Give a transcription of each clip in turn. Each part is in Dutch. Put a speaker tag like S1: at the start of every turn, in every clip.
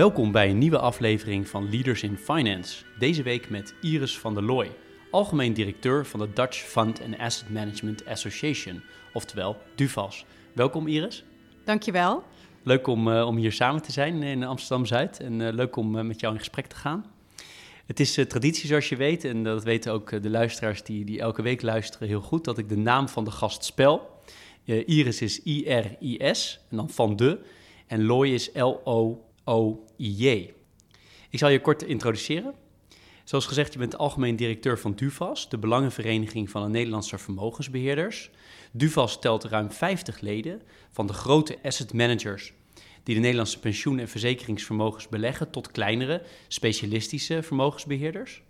S1: Welkom bij een nieuwe aflevering van Leaders in Finance. Deze week met Iris van der Looy, algemeen directeur van de Dutch Fund and Asset Management Association, oftewel DUFAS. Welkom Iris.
S2: Dankjewel.
S1: Leuk om, uh, om hier samen te zijn in Amsterdam-Zuid en uh, leuk om uh, met jou in gesprek te gaan. Het is traditie zoals je weet, en dat weten ook de luisteraars die, die elke week luisteren heel goed, dat ik de naam van de gast spel. Iris is I-R-I-S en dan van de en Loy is L-O OIJ. Ik zal je kort introduceren. Zoals gezegd, je bent algemeen directeur van DUVAS, de Belangenvereniging van de Nederlandse Vermogensbeheerders. DUVAS telt ruim 50 leden van de grote asset managers die de Nederlandse pensioen- en verzekeringsvermogens beleggen tot kleinere, specialistische vermogensbeheerders.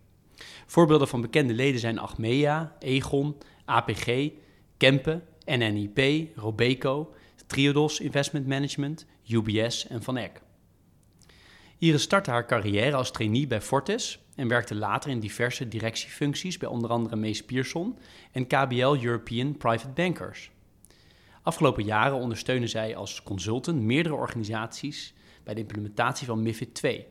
S1: Voorbeelden van bekende leden zijn Achmea, Egon, APG, Kempen, NNIP, Robeco, Triodos Investment Management, UBS en Van Eck. Iris startte haar carrière als trainee bij Fortis en werkte later in diverse directiefuncties bij onder andere Mees Pierson en KBL European Private Bankers. Afgelopen jaren ondersteunde zij als consultant meerdere organisaties bij de implementatie van MIFID II.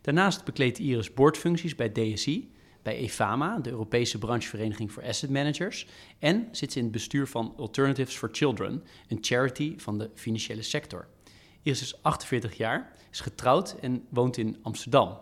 S1: Daarnaast bekleedt Iris boardfuncties bij DSI, bij EFAMA, de Europese branchevereniging voor asset managers, en zit ze in het bestuur van Alternatives for Children, een charity van de financiële sector. Iris is 48 jaar, is getrouwd en woont in Amsterdam.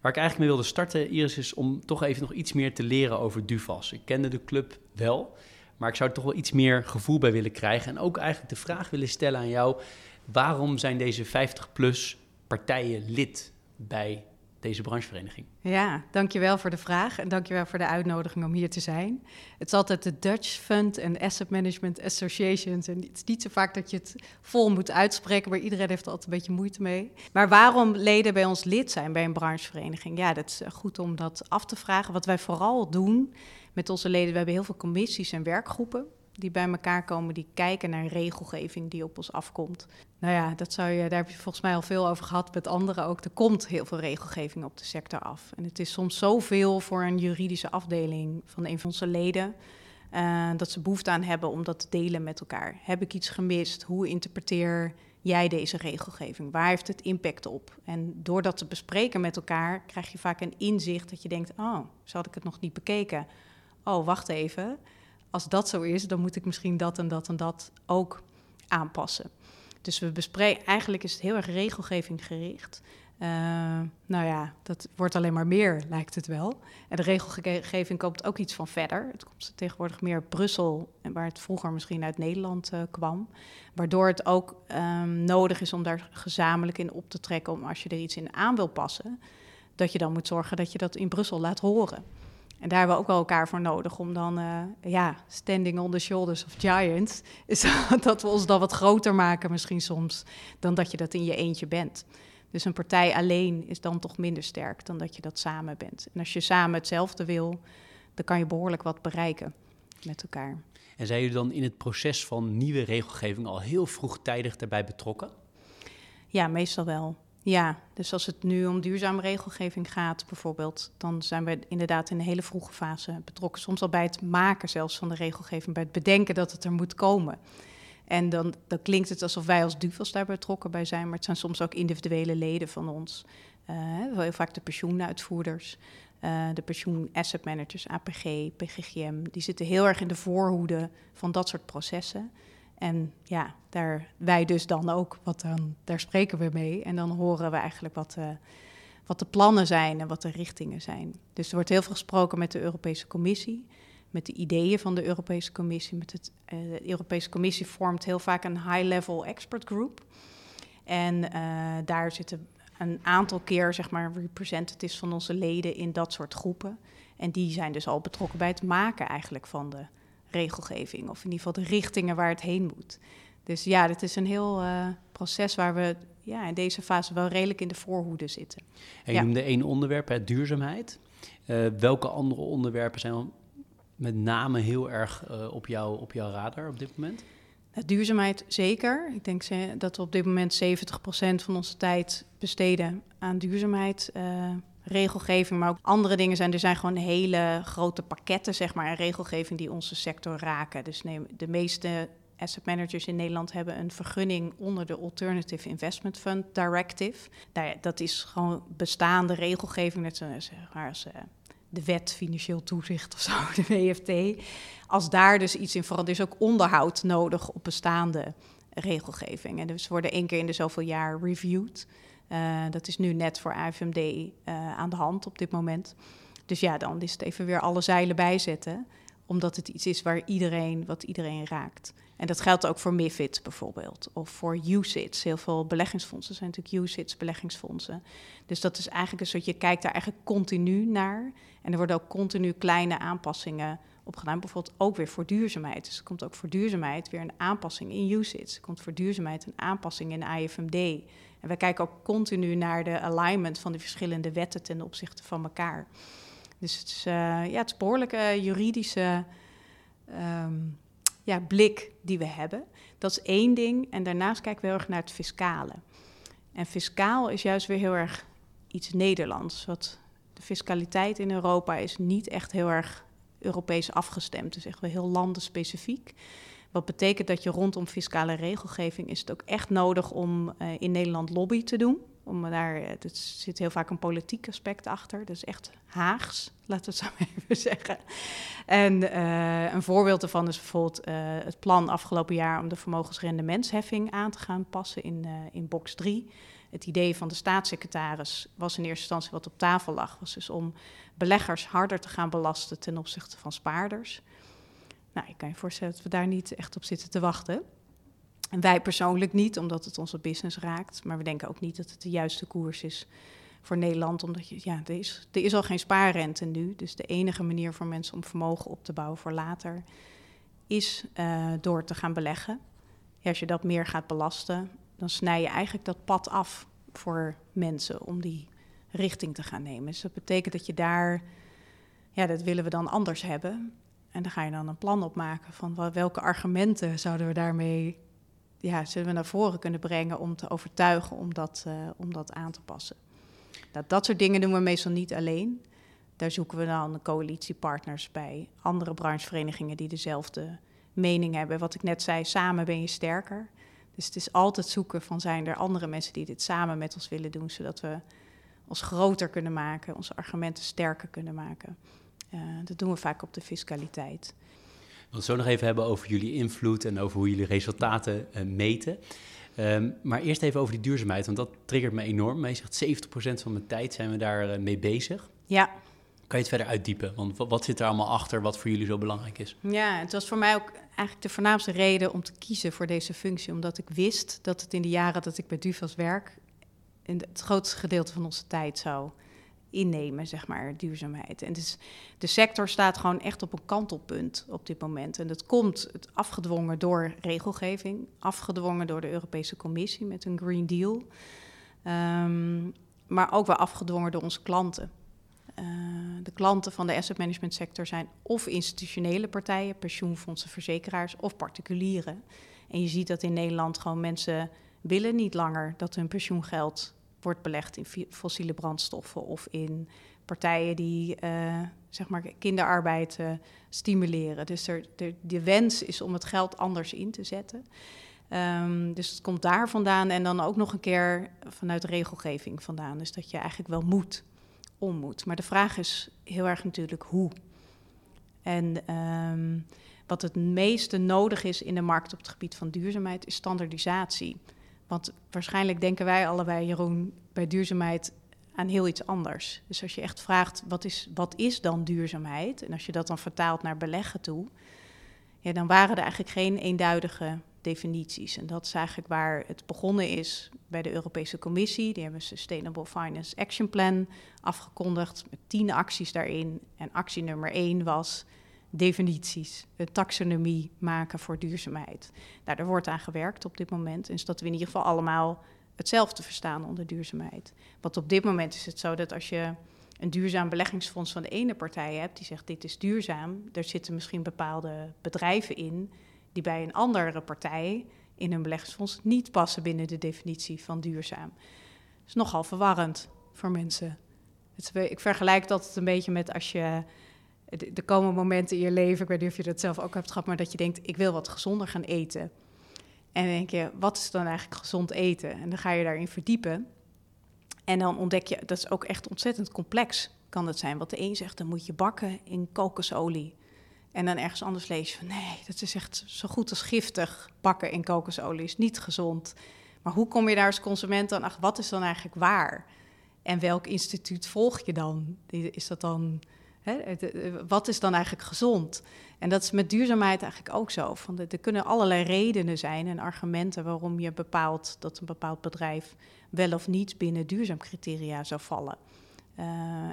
S1: Waar ik eigenlijk mee wilde starten, Iris, is om toch even nog iets meer te leren over Duvas. Ik kende de club wel, maar ik zou er toch wel iets meer gevoel bij willen krijgen. En ook eigenlijk de vraag willen stellen aan jou: waarom zijn deze 50-plus partijen lid bij deze branchevereniging.
S2: Ja, dankjewel voor de vraag en dankjewel voor de uitnodiging om hier te zijn. Het is altijd de Dutch Fund and Asset Management Associations. En het is niet zo vaak dat je het vol moet uitspreken, maar iedereen heeft er altijd een beetje moeite mee. Maar waarom leden bij ons lid zijn bij een branchevereniging? Ja, dat is goed om dat af te vragen. Wat wij vooral doen met onze leden, we hebben heel veel commissies en werkgroepen die bij elkaar komen, die kijken naar regelgeving die op ons afkomt. Nou ja, dat zou je, daar heb je volgens mij al veel over gehad met anderen ook. Er komt heel veel regelgeving op de sector af. En het is soms zoveel voor een juridische afdeling van een van onze leden. Uh, dat ze behoefte aan hebben om dat te delen met elkaar. Heb ik iets gemist? Hoe interpreteer jij deze regelgeving? Waar heeft het impact op? En door dat te bespreken met elkaar krijg je vaak een inzicht dat je denkt: oh, zo had ik het nog niet bekeken. Oh, wacht even als dat zo is, dan moet ik misschien dat en dat en dat ook aanpassen. Dus we bespreken, eigenlijk is het heel erg regelgeving gericht. Uh, nou ja, dat wordt alleen maar meer, lijkt het wel. En de regelgeving komt ook iets van verder. Het komt tegenwoordig meer uit Brussel, waar het vroeger misschien uit Nederland uh, kwam. Waardoor het ook um, nodig is om daar gezamenlijk in op te trekken, om als je er iets in aan wil passen, dat je dan moet zorgen dat je dat in Brussel laat horen. En daar hebben we ook wel elkaar voor nodig om dan, uh, ja, standing on the shoulders of giants, is dat we ons dan wat groter maken misschien soms, dan dat je dat in je eentje bent. Dus een partij alleen is dan toch minder sterk dan dat je dat samen bent. En als je samen hetzelfde wil, dan kan je behoorlijk wat bereiken met elkaar.
S1: En zijn jullie dan in het proces van nieuwe regelgeving al heel vroegtijdig daarbij betrokken?
S2: Ja, meestal wel. Ja, dus als het nu om duurzame regelgeving gaat bijvoorbeeld, dan zijn we inderdaad in een hele vroege fase betrokken. Soms al bij het maken zelfs van de regelgeving, bij het bedenken dat het er moet komen. En dan, dan klinkt het alsof wij als DUVAS daar betrokken bij zijn, maar het zijn soms ook individuele leden van ons. Uh, heel vaak de pensioenuitvoerders, uh, de pensioen asset managers, APG, PGGM, die zitten heel erg in de voorhoede van dat soort processen. En ja, daar, wij dus dan ook, wat dan, daar spreken we mee. En dan horen we eigenlijk wat, uh, wat de plannen zijn en wat de richtingen zijn. Dus er wordt heel veel gesproken met de Europese Commissie, met de ideeën van de Europese Commissie. Met het, uh, de Europese Commissie vormt heel vaak een high-level expert group. En uh, daar zitten een aantal keer, zeg maar, representatives van onze leden in dat soort groepen. En die zijn dus al betrokken bij het maken eigenlijk van de regelgeving. Of in ieder geval de richtingen waar het heen moet. Dus ja, dit is een heel uh, proces waar we ja, in deze fase wel redelijk in de voorhoede zitten.
S1: En je noemde één onderwerp, hè, duurzaamheid. Uh, welke andere onderwerpen zijn met name heel erg uh, op, jou, op jouw radar op dit moment?
S2: Nou, duurzaamheid zeker. Ik denk dat we op dit moment 70% van onze tijd besteden aan duurzaamheid. Regelgeving, maar ook andere dingen zijn. Er zijn gewoon hele grote pakketten, zeg maar, en regelgeving die onze sector raken. Dus neem, de meeste asset managers in Nederland hebben een vergunning onder de Alternative Investment Fund Directive. dat is gewoon bestaande regelgeving, net zoals als, uh, de wet financieel toezicht of zo, de WFT. Als daar dus iets in verandert, is ook onderhoud nodig op bestaande regelgeving. En dus worden één keer in de zoveel jaar reviewed. Uh, dat is nu net voor AFMD eh, aan de hand op dit moment. Dus ja, dan is het even weer alle zeilen bijzetten, omdat het iets is waar iedereen, wat iedereen raakt. En dat geldt ook voor MIFID bijvoorbeeld, of voor UCITS. Heel veel beleggingsfondsen zijn natuurlijk UCITS, beleggingsfondsen. Dus dat is eigenlijk een soort, je kijkt daar eigenlijk continu naar. En er worden ook continu kleine aanpassingen op gedaan. Bijvoorbeeld ook weer voor duurzaamheid. Dus er komt ook voor duurzaamheid weer een aanpassing in UCITS. Er komt voor duurzaamheid een aanpassing in IFMD. Wij kijken ook continu naar de alignment van de verschillende wetten ten opzichte van elkaar. Dus het is, uh, ja, het behoorlijke juridische um, ja, blik die we hebben. Dat is één ding. En daarnaast kijken we heel erg naar het fiscale. En fiscaal is juist weer heel erg iets Nederlands. Wat de fiscaliteit in Europa is niet echt heel erg Europees afgestemd. Het is echt wel heel landenspecifiek. Wat betekent dat je rondom fiscale regelgeving is het ook echt nodig om uh, in Nederland lobby te doen. Om daar, er eh, zit heel vaak een politiek aspect achter. Is echt Haags, laten we het zo even zeggen. En uh, een voorbeeld daarvan is bijvoorbeeld het plan afgelopen jaar om de vermogensrendementsheffing aan te gaan passen in, in box 3. Het idee van de staatssecretaris was in eerste instantie wat op tafel lag, was dus om beleggers harder te gaan belasten ten opzichte van spaarders. Nou, ik kan je voorstellen dat we daar niet echt op zitten te wachten. En wij persoonlijk niet, omdat het onze business raakt. Maar we denken ook niet dat het de juiste koers is voor Nederland. Omdat je, ja, er is, er is al geen spaarrente nu. Dus de enige manier voor mensen om vermogen op te bouwen voor later is uh, door te gaan beleggen. Als je dat meer gaat belasten, dan snij je eigenlijk dat pad af voor mensen om die richting te gaan nemen. Dus dat betekent dat je daar, ja, dat willen we dan anders hebben. En dan ga je dan een plan opmaken van welke argumenten zouden we daarmee, ja, zullen we naar voren kunnen brengen om te overtuigen om dat, uh, om dat aan te passen. Dat, dat soort dingen doen we meestal niet alleen. Daar zoeken we dan coalitiepartners bij, andere brancheverenigingen die dezelfde mening hebben. Wat ik net zei, samen ben je sterker. Dus het is altijd zoeken van zijn er andere mensen die dit samen met ons willen doen, zodat we ons groter kunnen maken, onze argumenten sterker kunnen maken. Uh, dat doen we vaak op de fiscaliteit.
S1: We gaan het zo nog even hebben over jullie invloed en over hoe jullie resultaten uh, meten. Um, maar eerst even over die duurzaamheid, want dat triggert me enorm. Je zegt 70% van mijn tijd zijn we daar uh, mee bezig.
S2: Ja.
S1: Kan je het verder uitdiepen? Want wat, wat, zit er allemaal achter wat voor jullie zo belangrijk is?
S2: Ja, het was voor mij ook eigenlijk de voornaamste reden om te kiezen voor deze functie. Omdat ik wist dat het in de jaren dat ik bij Duvas werk... in het grootste gedeelte van onze tijd zou innemen, zeg maar, duurzaamheid. En dus de sector staat gewoon echt op een kantelpunt op dit moment. En dat komt afgedwongen door regelgeving, afgedwongen door de Europese Commissie met een Green Deal, um, maar ook wel afgedwongen door onze klanten. Uh, de klanten van de asset management sector zijn of institutionele partijen, pensioenfondsen, verzekeraars of particulieren. En je ziet dat in Nederland gewoon mensen willen niet langer dat hun pensioengeld wordt belegd in fossiele brandstoffen of in partijen die uh, zeg maar kinderarbeid stimuleren. Dus er, de, de, wens is om het geld anders in te zetten. Um, dus het komt daar vandaan en dan ook nog een keer vanuit regelgeving vandaan. Dus dat je eigenlijk wel moet, om moet. Maar de vraag is heel erg natuurlijk hoe. En um, wat het meeste nodig is in de markt op het gebied van duurzaamheid is standaardisatie. Want waarschijnlijk denken wij allebei, Jeroen, bij duurzaamheid aan heel iets anders. Dus als je echt vraagt, wat is, wat is dan duurzaamheid? En als je dat dan vertaalt naar beleggen toe, ja, dan waren er eigenlijk geen eenduidige definities. En dat is eigenlijk waar het begonnen is bij de Europese Commissie. Die hebben een Sustainable Finance Action Plan afgekondigd met tien acties daarin. En actie nummer één was definities, een taxonomie maken voor duurzaamheid. Nou, daar wordt aan gewerkt op dit moment. En dus dat we in ieder geval allemaal hetzelfde verstaan onder duurzaamheid. Want op dit moment is het zo dat als je een duurzaam beleggingsfonds van de ene partij hebt, die zegt dit is duurzaam, er zitten misschien bepaalde bedrijven in die bij een andere partij in een beleggingsfonds niet passen binnen de definitie van duurzaam. Dat is nogal verwarrend voor mensen. Ik vergelijk dat een beetje met als je. Er komen momenten in je leven, ik weet niet of je dat zelf ook hebt gehad, maar dat je denkt: ik wil wat gezonder gaan eten. En dan denk je: wat is dan eigenlijk gezond eten? En dan ga je daarin verdiepen. En dan ontdek je, dat is ook echt ontzettend complex, kan het zijn. Wat de een zegt, dan moet je bakken in kokosolie. En dan ergens anders lees je van nee, dat is echt zo goed als giftig. Bakken in kokosolie is niet gezond. Maar hoe kom je daar als consument dan achter? Wat is dan eigenlijk waar? En welk instituut volg je dan? Is dat dan, hè, wat is dan eigenlijk gezond? En dat is met duurzaamheid eigenlijk ook zo. Van er kunnen allerlei redenen zijn en argumenten waarom je bepaalt dat een bepaald bedrijf wel of niet binnen duurzaam criteria zou vallen. Uh,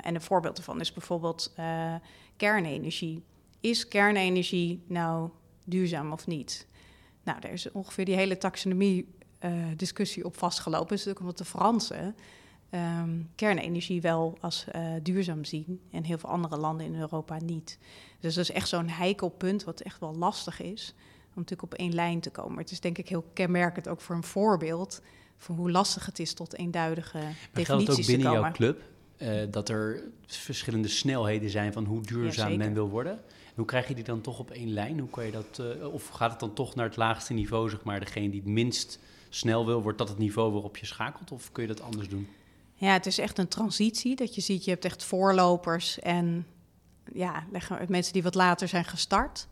S2: en een voorbeeld daarvan is bijvoorbeeld uh, kernenergie. Is kernenergie nou duurzaam of niet? Nou, daar is ongeveer die hele taxonomie-discussie op vastgelopen. Dus ook omdat de Fransen um, kernenergie wel als duurzaam zien en heel veel andere landen in Europa niet. Dus dat is echt zo'n heikel punt wat echt wel lastig is om natuurlijk op één lijn te komen. Maar het is denk ik heel kenmerkend ook voor een voorbeeld van hoe lastig het is tot eenduidige maar definities
S1: geldt ook binnen jouw club uh, dat er verschillende snelheden zijn van hoe duurzaam men wil worden? Hoe krijg je die dan toch op één lijn? Hoe kan je dat, uh, of gaat het dan toch naar het laagste niveau, zeg maar, degene die het minst snel wil, wordt dat het niveau waarop je schakelt? Of kun je dat anders doen?
S2: Ja, het is echt een transitie. Dat je ziet, je hebt echt voorlopers en ja, mensen die wat later zijn gestart.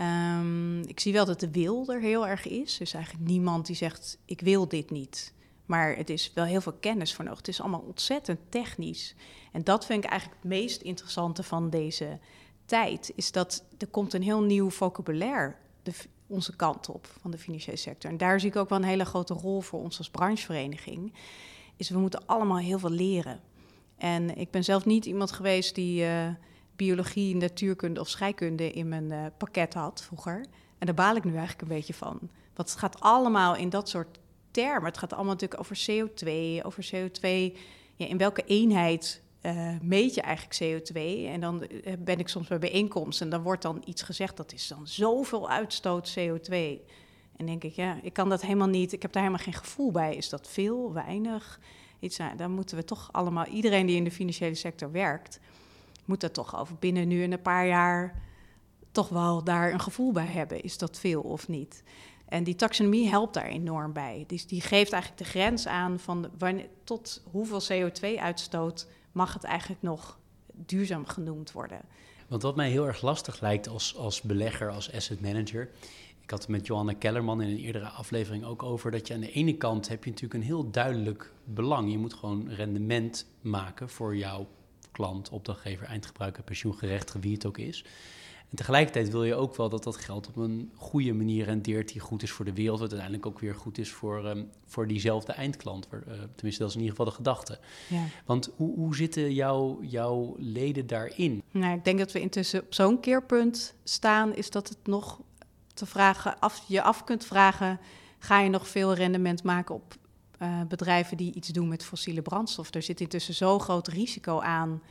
S2: Um, ik zie wel dat de wil er heel erg is. Dus eigenlijk niemand die zegt: Ik wil dit niet. Maar het is wel heel veel kennis voor nodig. Het is allemaal ontzettend technisch. En dat vind ik eigenlijk het meest interessante van deze tijd. Is dat er komt een heel nieuw vocabulaire de, onze kant op van de financiële sector. En daar zie ik ook wel een hele grote rol voor ons als branchevereniging. Is we moeten allemaal heel veel leren. En ik ben zelf niet iemand geweest die. Uh, biologie, natuurkunde of scheikunde in mijn uh, pakket had vroeger. En daar baal ik nu eigenlijk een beetje van. Want het gaat allemaal in dat soort termen. Het gaat allemaal natuurlijk over CO2, over CO2. Ja, in welke eenheid uh, meet je eigenlijk CO2? En dan ben ik soms bij bijeenkomsten en dan wordt dan iets gezegd... dat is dan zoveel uitstoot CO2. En denk ik, ja, ik kan dat helemaal niet... ik heb daar helemaal geen gevoel bij. Is dat veel, weinig? Iets, nou, moeten we toch allemaal... iedereen die in de financiële sector werkt moet dat toch over binnen nu en een paar jaar toch wel daar een gevoel bij hebben. Is dat veel of niet? En die taxonomie helpt daar enorm bij. Dus die geeft eigenlijk de grens aan van wanneer, tot hoeveel CO2-uitstoot mag het eigenlijk nog duurzaam genoemd worden.
S1: Want wat mij heel erg lastig lijkt als, als belegger, als asset manager. Ik had het met Johanna Kellerman in een eerdere aflevering ook over dat je aan de ene kant heb je natuurlijk een heel duidelijk belang. Je moet gewoon rendement maken voor jouw klant, opdrachtgever, eindgebruiker, pensioengerechtigde, wie het ook is. En tegelijkertijd wil je ook wel dat dat geld op een goede manier rendeert die goed is voor de wereld, wat uiteindelijk ook weer goed is voor, um, voor diezelfde eindklant. Uh, tenminste, dat is in ieder geval de gedachte. Ja. Want hoe, hoe zitten jouw, jouw leden daarin?
S2: Nou, ik denk dat we intussen op zo'n keerpunt staan, is dat het nog te vragen, af, je af kunt vragen, ga je nog veel rendement maken op uh, bedrijven die iets doen met fossiele brandstof. Er zit intussen zo'n groot risico aan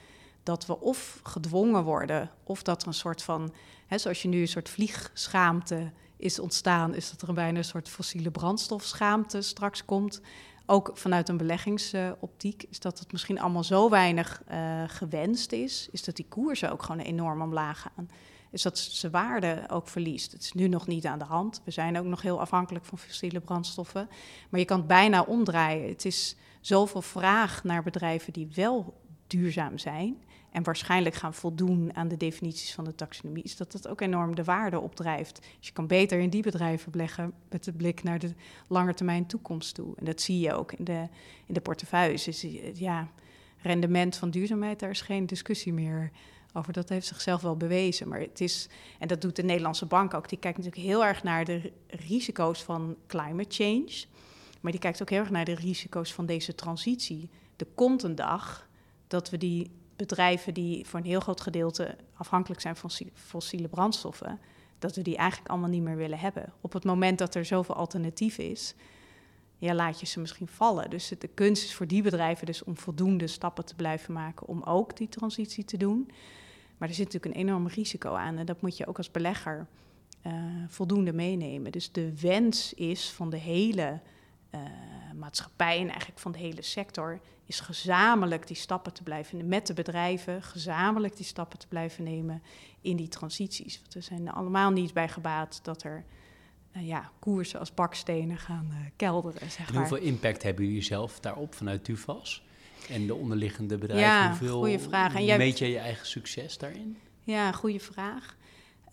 S2: dat we of gedwongen worden, of dat er een soort van, hè, zoals je nu een soort vliegschaamte is ontstaan, is dat er bijna een soort fossiele brandstofschaamte straks komt. Ook vanuit een beleggingsoptiek is dat het misschien allemaal zo weinig uh, gewenst is, is dat die koersen ook gewoon enorm omlaag gaan is dat ze waarde ook verliest. Het is nu nog niet aan de hand. We zijn ook nog heel afhankelijk van fossiele brandstoffen. Maar je kan het bijna omdraaien. Het is zoveel vraag naar bedrijven die wel duurzaam zijn en waarschijnlijk gaan voldoen aan de definities van de taxonomie, is dat dat ook enorm de waarde opdrijft. Dus je kan beter in die bedrijven beleggen met de blik naar de langetermijn toekomst toe. En dat zie je ook in de, in de portefeuilles. Dus ja, rendement van duurzaamheid, daar is geen discussie meer over. Dat heeft zichzelf wel bewezen. Maar het is, en dat doet de Nederlandse bank ook, die kijkt natuurlijk heel erg naar de risico's van climate change. Maar die kijkt ook heel erg naar de risico's van deze transitie. Er komt een dag dat we die bedrijven die voor een heel groot gedeelte afhankelijk zijn van fossiele brandstoffen, dat we die eigenlijk allemaal niet meer willen hebben. Op het moment dat er zoveel alternatief is, ja, laat je ze misschien vallen. Dus de kunst is voor die bedrijven dus om voldoende stappen te blijven maken om ook die transitie te doen. Maar er zit natuurlijk een enorm risico aan en dat moet je ook als belegger uh, voldoende meenemen. Dus de wens is van de hele uh, maatschappij en eigenlijk van de hele sector, is gezamenlijk die stappen te blijven met de bedrijven, gezamenlijk die stappen te blijven nemen in die transities. Want we zijn er allemaal niet bij gebaat dat er uh, ja, koersen als bakstenen gaan kelderen. Zeg
S1: en hoeveel impact hebben jullie zelf daarop vanuit DUVAS? En de onderliggende bedrijven, ja, hoeveel goede vraag. En jij... meet je je eigen succes daarin?
S2: Ja, goede vraag.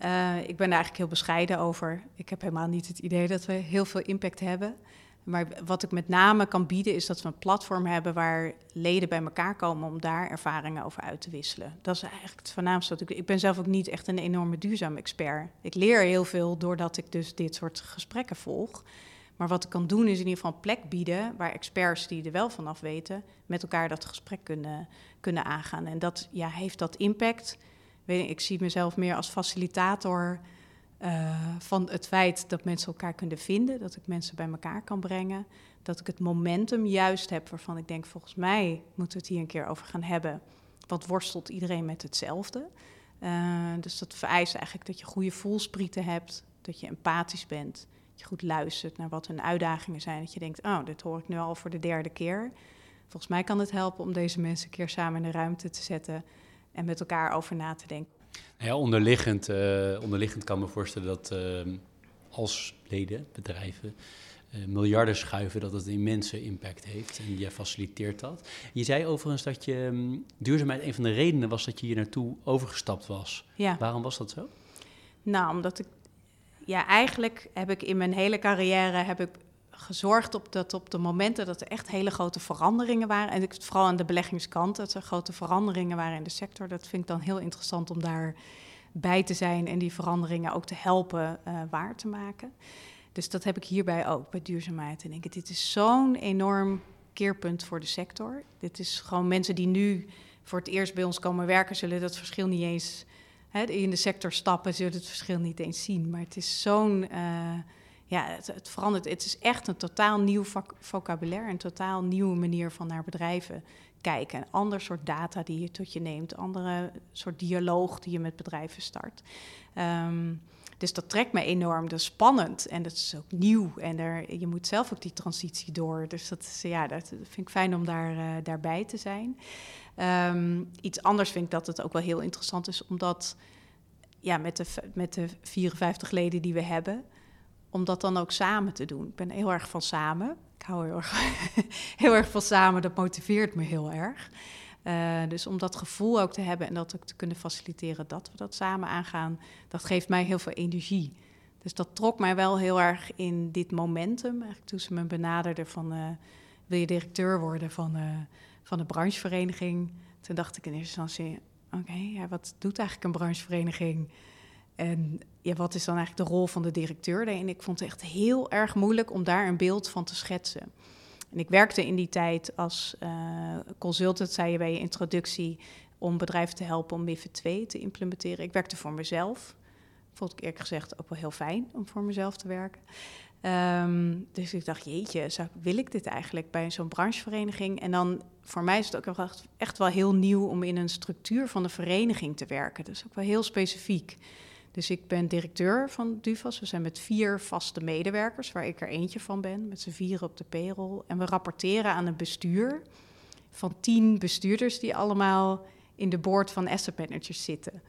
S2: Uh, ik ben daar eigenlijk heel bescheiden over. Ik heb helemaal niet het idee dat we heel veel impact hebben. Maar wat ik met name kan bieden is dat we een platform hebben waar leden bij elkaar komen om daar ervaringen over uit te wisselen. Dat is eigenlijk het voornaamste. Ik, ik ben zelf ook niet echt een enorme duurzaam expert. Ik leer heel veel doordat ik dus dit soort gesprekken volg. Maar wat ik kan doen is in ieder geval een plek bieden waar experts die er wel vanaf weten, met elkaar dat gesprek kunnen, kunnen aangaan. En dat ja, heeft dat impact weet ik, zie mezelf meer als facilitator uh, van het feit dat mensen elkaar kunnen vinden, dat ik mensen bij elkaar kan brengen, dat ik het momentum juist heb waarvan ik denk, volgens mij moeten we het hier een keer over gaan hebben. Want worstelt iedereen met hetzelfde? Uh, dus dat vereist eigenlijk dat je goede voelsprieten hebt, dat je empathisch bent, je goed luistert naar wat hun uitdagingen zijn, dat je denkt, oh, dit hoor ik nu al voor de derde keer. Volgens mij kan het helpen om deze mensen een keer samen in de ruimte te zetten en met elkaar over na te denken.
S1: Nou ja, onderliggend, uh, onderliggend kan me voorstellen dat uh, als leden, bedrijven, uh, miljarden schuiven, dat het een immense impact heeft. En jij faciliteert dat. Je zei overigens dat je um, duurzaamheid een van de redenen was dat je hier naartoe overgestapt was. Ja. Waarom was dat zo?
S2: Nou, omdat ik ja, eigenlijk heb ik in mijn hele carrière heb ik gezorgd op dat op de momenten dat er echt hele grote veranderingen waren. En ik, vooral aan de beleggingskant, dat er grote veranderingen waren in de sector. Dat vind ik dan heel interessant om daar bij te zijn en die veranderingen ook te helpen uh, waar te maken. Dus dat heb ik hierbij ook bij duurzaamheid. En ik denk, dit is zo'n enorm keerpunt voor de sector. Dit is gewoon mensen die nu voor het eerst bij ons komen werken, zullen dat verschil niet eens hè, in de sector stappen, zullen het verschil niet eens zien. Maar het is zo'n. Uh, ja, het, verandert. Het is echt een totaal nieuw vocabulaire, een totaal nieuwe manier van naar bedrijven kijken. Een ander soort data die je tot je neemt, andere soort dialoog die je met bedrijven start. Um, dus dat trekt me enorm. Dat is spannend en dat is ook nieuw. En er, je moet zelf ook die transitie door. Dus dat, ja, dat vind ik fijn om daar, uh, daarbij te zijn. Um, iets anders vind ik dat het ook wel heel interessant is, omdat ja, met, de, met de 54 leden die we hebben om dat dan ook samen te doen. Ik ben heel erg van samen. Ik hou heel erg, heel erg van samen, dat motiveert me heel erg. Uh, dus om dat gevoel ook te hebben en dat ook te kunnen faciliteren dat we dat samen aangaan, dat geeft mij heel veel energie. Dus dat trok mij wel heel erg in dit momentum. Eigenlijk toen ze me benaderden van, uh, wil je directeur worden van, uh, van de branchevereniging? Toen dacht ik in eerste instantie, oké, ja, wat doet eigenlijk een branchevereniging? En ja, wat is dan eigenlijk de rol van de directeur? En ik vond het echt heel erg moeilijk om daar een beeld van te schetsen. En ik werkte in die tijd als uh, consultant, zei je bij je introductie, om bedrijven te helpen om MIFID 2 te implementeren. Ik werkte voor mezelf. Vond ik eerlijk gezegd ook wel heel fijn om voor mezelf te werken. Um, dus ik dacht, jeetje, zou, wil ik dit eigenlijk bij zo'n branchevereniging? En dan voor mij is het ook echt wel heel nieuw om in een structuur van de vereniging te werken. Dus ook wel heel specifiek. Dus ik ben directeur van DUVAS. We zijn met vier vaste medewerkers, waar ik er eentje van ben, met z'n vieren op de payroll. En we rapporteren aan een bestuur van tien bestuurders die allemaal in de board van asset managers zitten.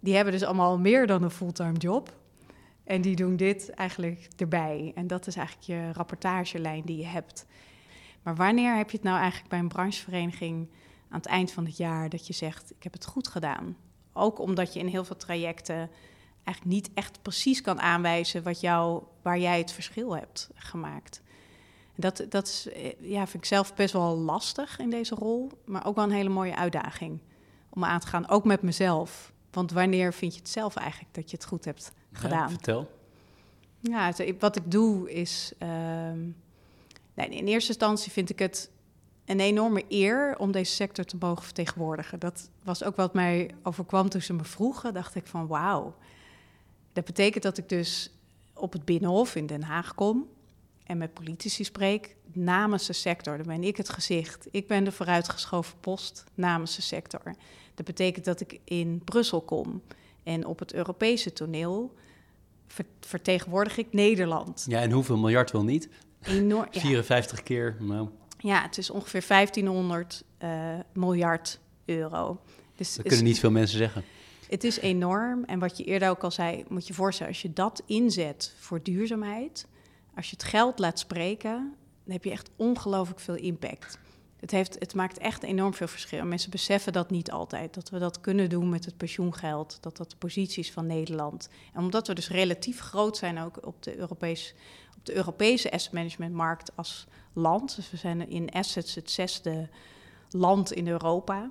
S2: Die hebben dus allemaal meer dan een fulltime job. En die doen dit eigenlijk erbij. En dat is eigenlijk je rapportagelijn die je hebt. Maar wanneer heb je het nou eigenlijk bij een branchevereniging aan het eind van het jaar dat je zegt: Ik heb het goed gedaan? Ook omdat je in heel veel trajecten eigenlijk niet echt precies kan aanwijzen wat jou, waar jij het verschil hebt gemaakt. Dat, dat is, eh, ja, vind ik zelf best wel lastig in deze rol, maar ook wel een hele mooie uitdaging om aan te gaan, ook met mezelf. Want wanneer vind je het zelf eigenlijk dat je het goed hebt gedaan? Ja,
S1: vertel.
S2: Ja, wat ik doe is. Uh, nee, in eerste instantie vind ik het een enorme eer om deze sector te mogen vertegenwoordigen. Dat was ook wat mij overkwam toen ze me vroegen. Dacht ik van wauw. Dat betekent dat ik dus op het Binnenhof in Den Haag kom. en met politici spreek namens de sector, dan ben ik het gezicht. Ik ben de vooruitgeschoven post namens de sector. Dat betekent dat ik in Brussel kom en op het Europese toneel vertegenwoordig ik Nederland.
S1: Ja, en hoeveel miljard wil niet?
S2: Enorm.
S1: 54 keer. Nou.
S2: Ja, het is ongeveer 1500 uh, eh, miljard euro.
S1: Dus dat kunnen niet veel mensen zeggen.
S2: Het is enorm. En wat je eerder ook al zei, moet je voorstellen, als je dat inzet voor duurzaamheid, als je het geld laat spreken, dan heb je echt ongelooflijk veel impact. Het, heeft, het maakt echt enorm veel verschil. Mensen beseffen dat niet altijd. Dat we dat kunnen doen met het pensioengeld. Dat dat de posities van Nederland. En omdat we dus relatief groot zijn ook op de, Europees, op de Europese asset managementmarkt als land. Dus we zijn in assets het zesde land in Europa.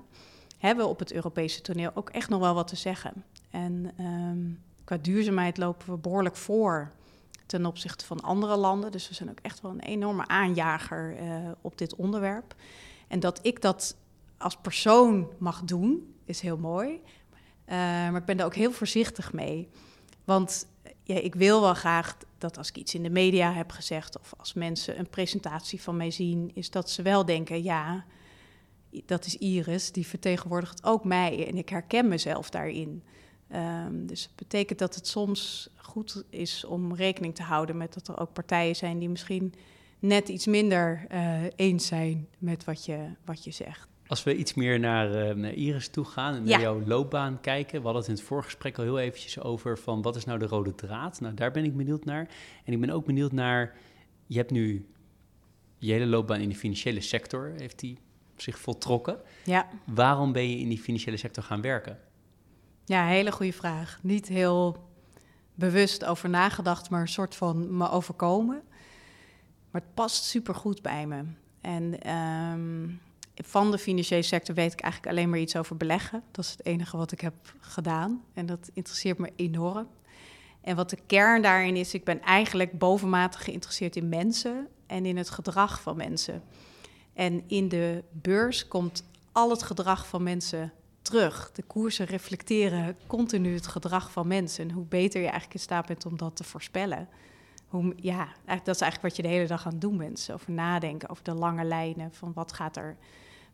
S2: Hebben we op het Europese toneel ook echt nog wel wat te zeggen. En um, qua duurzaamheid lopen we behoorlijk voor ten opzichte van andere landen. Dus we zijn ook echt wel een enorme aanjager uh, op dit onderwerp. En dat ik dat als persoon mag doen, is heel mooi. Uh, maar ik ben daar ook heel voorzichtig mee. Want ja, ik wil wel graag dat als ik iets in de media heb gezegd... of als mensen een presentatie van mij zien... is dat ze wel denken, ja, dat is Iris, die vertegenwoordigt ook mij. En ik herken mezelf daarin. Um, dus het betekent dat het soms goed is om rekening te houden met dat er ook partijen zijn die misschien net iets minder uh, eens zijn met wat je, wat je zegt.
S1: Als we iets meer naar, uh, naar Iris toe gaan en naar jouw loopbaan kijken. We hadden het in het voorgesprek al heel eventjes over van wat is nou de rode draad? Nou, daar ben ik benieuwd naar. En ik ben ook benieuwd naar, je hebt nu je hele loopbaan in de financiële sector, heeft die zich voltrokken.
S2: Ja.
S1: Waarom ben je in die financiële sector gaan werken?
S2: Ja, hele goede vraag. Niet heel bewust over nagedacht, maar een soort van me overkomen. Maar het past supergoed bij me. En um, van de financiële sector weet ik eigenlijk alleen maar iets over beleggen. Dat is het enige wat ik heb gedaan. En dat interesseert me enorm. En wat de kern daarin is, ik ben eigenlijk bovenmatig geïnteresseerd in mensen en in het gedrag van mensen. En in de beurs komt al het gedrag van mensen terug. De koersen reflecteren continu het gedrag van mensen. En hoe beter je eigenlijk in staat bent om dat te voorspellen. Hoe, ja, dat is eigenlijk wat je de hele dag aan het doen bent. Over nadenken, over de lange lijnen van wat gaat er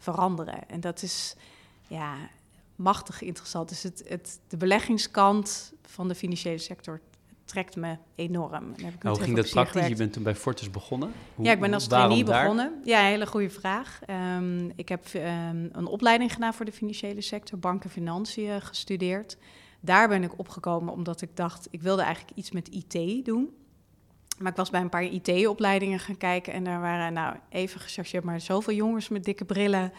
S2: veranderen. En dat is ja, machtig interessant. Dus het, het, de beleggingskant van de financiële sector trekt me enorm.
S1: hoe ging dat praktisch? Je bent toen bij Fortis begonnen?
S2: Hoe, ja, ik ben als trainee begonnen. Ja, hele goede vraag. Um, ik heb um, een opleiding gedaan voor de financiële sector, banken en financiën gestudeerd. Daar ben ik opgekomen omdat ik dacht, ik wilde eigenlijk iets met IT doen. Maar ik was bij een paar IT-opleidingen gaan kijken en daar waren, nou, even gechargeerd, maar zoveel jongens met dikke brillen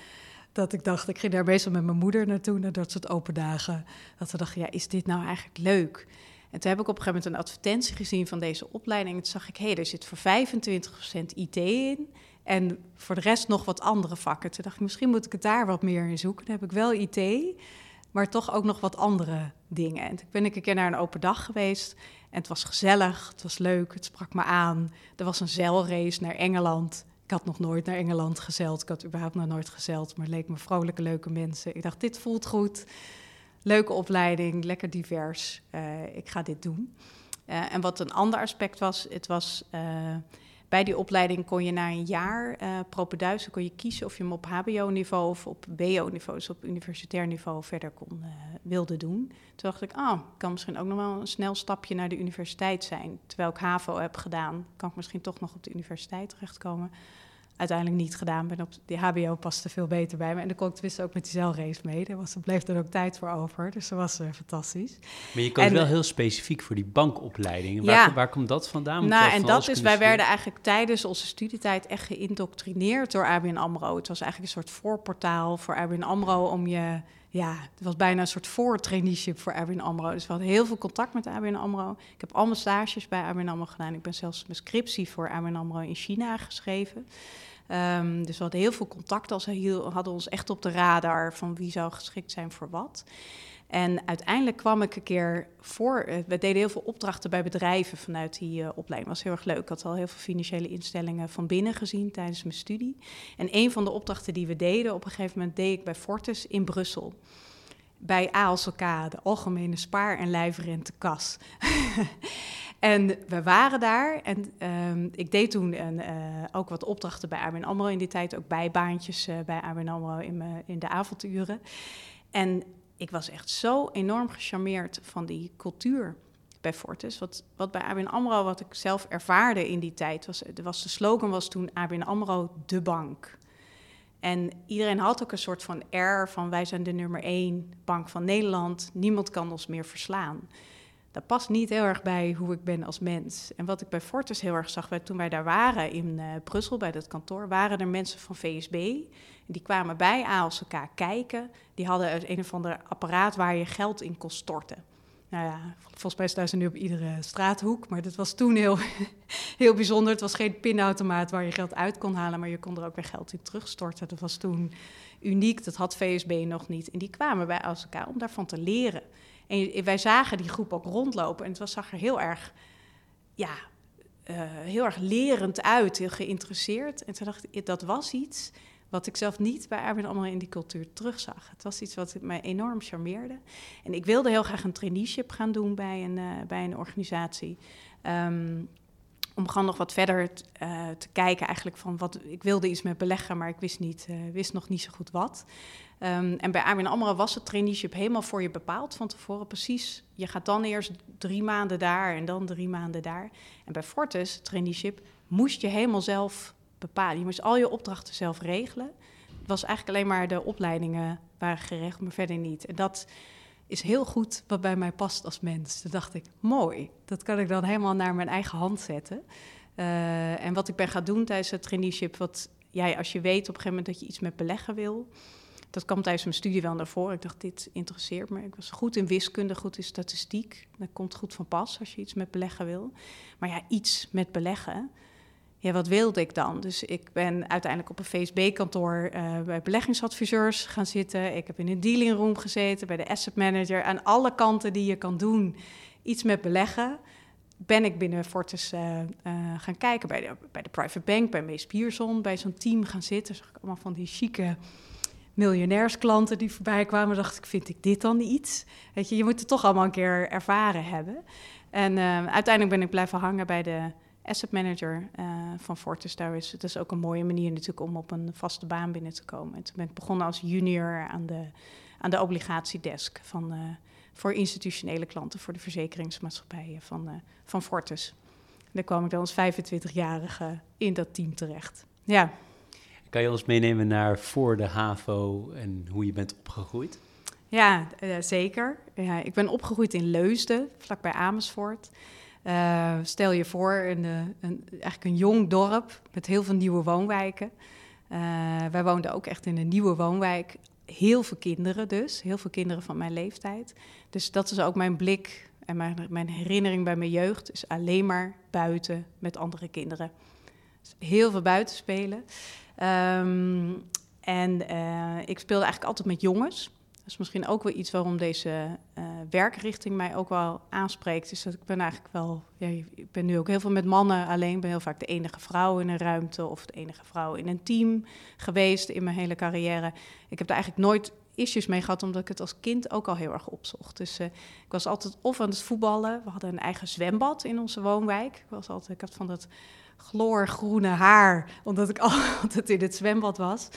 S2: dat ik dacht, ik ging daar meestal met mijn moeder naartoe, naar dat soort open dagen. Dat we dachten, ja, is dit nou eigenlijk leuk? En toen heb ik op een gegeven moment een advertentie gezien van deze opleiding. En toen zag ik, hé, hey, er zit voor 25% IT in. En voor de rest nog wat andere vakken. Toen dacht ik, misschien moet ik het daar wat meer in zoeken. Dan heb ik wel IT, maar toch ook nog wat andere dingen. En toen ben ik een keer naar een open dag geweest. En het was gezellig, het was leuk, het sprak me aan. Er was een zeilrace naar Engeland. Ik had nog nooit naar Engeland gezeild. Ik had überhaupt nog nooit gezeild, maar het leek me vrolijke, leuke mensen. Ik dacht, dit voelt goed leuke opleiding, lekker divers. Uh, ik ga dit doen. Uh, en wat een ander aspect was, het was uh, bij die opleiding kon je na een jaar uh, propeduizen kon je kiezen of je hem op HBO-niveau of op BO-niveau, dus op universitair niveau, verder kon wilde doen. Toen dacht ik, ah, kan misschien ook nog wel een snel stapje naar de universiteit zijn. Terwijl ik HAVO heb gedaan, kan ik misschien toch nog op de universiteit terechtkomen uiteindelijk niet gedaan ben. Op die HBO paste veel beter bij me. En dan kon ik tenminste ook met die zeilrace mee. Er, was, er bleef er ook tijd voor over. Dus dat was uh, fantastisch.
S1: Maar je koos wel heel specifiek voor die bankopleiding. Waar, ja. waar komt dat vandaan?
S2: nou, en dat is, wij werden eigenlijk tijdens onze studietijd echt geïndoctrineerd door ABN AMRO. Het was eigenlijk een soort voorportaal voor ABN AMRO om je... Ja, het was bijna een soort voortraineeship voor ABN AMRO. Dus we hadden heel veel contact met ABN AMRO. Ik heb allemaal stages bij ABN AMRO gedaan. Ik ben zelfs mijn scriptie voor ABN AMRO in China geschreven. Um, dus we hadden heel veel contact als ze hadden ons echt op de radar van wie zou geschikt zijn voor wat. En uiteindelijk kwam ik een keer voor. Eh, we deden heel veel opdrachten bij bedrijven vanuit die uh, opleiding. was heel erg leuk. Ik had al heel veel financiële instellingen van binnen gezien tijdens mijn studie. En een van de opdrachten die we deden, op een gegeven moment deed ik bij Fortis in Brussel. Bij ALSLK, de Algemene Spaar- en Lijfrentekas. En we waren daar en ehm, ik deed toen een, uh, ook wat opdrachten bij ABN AMRO in die tijd. Ook bijbaantjes uh, bij ABN AMRO in, in de avonduren. En ik was echt zo enorm gecharmeerd van die cultuur bij Fortis. Wat, wat bij ABN AMRO, wat ik zelf ervaarde in die tijd, was, was de slogan was toen ABN AMRO de bank. En iedereen had ook een soort van air van wij zijn de nummer één bank van Nederland. Niemand kan ons meer verslaan. Dat past niet heel erg bij hoe ik ben als mens. En wat ik bij Fortis heel erg zag, toen wij daar waren in uh, Brussel bij dat kantoor, waren er mensen van VSB. Die kwamen bij ALSK kijken. Die hadden een of ander apparaat waar je geld in kon storten nou ja, volgens mij staan ze nu op iedere straathoek. Maar dat was toen heel, heel bijzonder. Het was geen pinautomaat waar je geld uit kon halen, maar je kon er ook weer geld in terugstorten. Dat was toen uniek. Dat had VSB nog niet. En die kwamen bij elkaar om daarvan te leren. En wij zagen die groep ook rondlopen. En het was, zag er heel erg, ja, uh, heel erg lerend uit, heel geïnteresseerd. En toen dacht ik, dat was iets wat ik zelf niet bij ABN AMRO in die cultuur terugzag. Het was iets wat mij enorm charmeerde. En ik wilde heel graag een traineeship gaan doen bij een, uh, bij een organisatie. Um, om gewoon nog wat verder uh, te kijken eigenlijk van wat... Ik wilde iets met beleggen, maar ik wist, niet, uh, wist nog niet zo goed wat. Um, en bij ABN AMRO was het traineeship helemaal voor je bepaald van tevoren. Precies, je gaat dan eerst drie maanden daar en dan drie maanden daar. En bij Fortis, traineeship, moest je helemaal zelf bepalen. Je moest al je opdrachten zelf regelen. Het was eigenlijk alleen maar de opleidingen waren geregeld, maar verder niet. En dat is heel goed wat bij mij past als mens. Toen dacht ik, mooi, dat kan ik dan helemaal naar mijn eigen hand zetten. Uh, en wat ik ben gaan doen tijdens het traineeship, wat jij, als je weet op een gegeven moment dat je iets met beleggen wil, dat kwam tijdens mijn studie wel naar voren. Ik dacht, dit interesseert me. Ik was goed in wiskunde, goed in statistiek. Dat komt goed van pas als je iets met beleggen wil. Maar ja, iets met beleggen, ja, wat wilde ik dan? Dus ik ben uiteindelijk op een VSB-kantoor uh, bij beleggingsadviseurs gaan zitten. Ik heb in een dealing room gezeten, bij de asset manager. Aan alle kanten die je kan doen, iets met beleggen, ben ik binnen Fortis uh, uh, gaan kijken. Bij de, bij de private bank, bij Mees Pierson, bij zo'n team gaan zitten. Zag ik allemaal van die chique miljonairsklanten die voorbij kwamen. dacht ik, vind ik dit dan iets? Weet je, je moet het toch allemaal een keer ervaren hebben. En uiteindelijk ben ik blijven hangen bij de asset manager uh, van Fortis. Daar is het is ook een mooie manier natuurlijk om op een vaste baan binnen te komen. En toen ben ik begonnen als junior aan de, aan de obligatiedesk van, uh, voor institutionele klanten, voor de verzekeringsmaatschappijen van, uh, van Fortis. daar kwam ik dan als 25-jarige in dat team terecht. Ja.
S1: Kan je ons meenemen naar voor de HAVO en hoe je bent opgegroeid?
S2: Ja, zeker. Ja, ik ben opgegroeid in Leusden, vlakbij Amersfoort. Uh, stel je voor, een, een, eigenlijk een jong dorp met heel veel nieuwe woonwijken. Uh, wij woonden ook echt in een nieuwe woonwijk. Heel veel kinderen dus, heel veel kinderen van mijn leeftijd. Dus dat is ook mijn blik en mijn, mijn herinnering bij mijn jeugd, is alleen maar buiten met andere kinderen. Dus heel veel buiten spelen. Um, en uh, ik speelde eigenlijk altijd met jongens. Dat is misschien ook wel iets waarom deze uh, werkrichting mij ook wel aanspreekt. Is dat ik ben eigenlijk wel, ja, ik ben nu ook heel veel met mannen alleen. Ik ben heel vaak de enige vrouw in een ruimte of de enige vrouw in een team geweest in mijn hele carrière. Ik heb er eigenlijk nooit issues mee gehad, omdat ik het als kind ook al heel erg opzocht. Dus uh, ik was altijd of aan het voetballen. We hadden een eigen zwembad in onze woonwijk. Ik, was altijd, ik had van dat chloorgroene haar, omdat ik altijd in het zwembad was.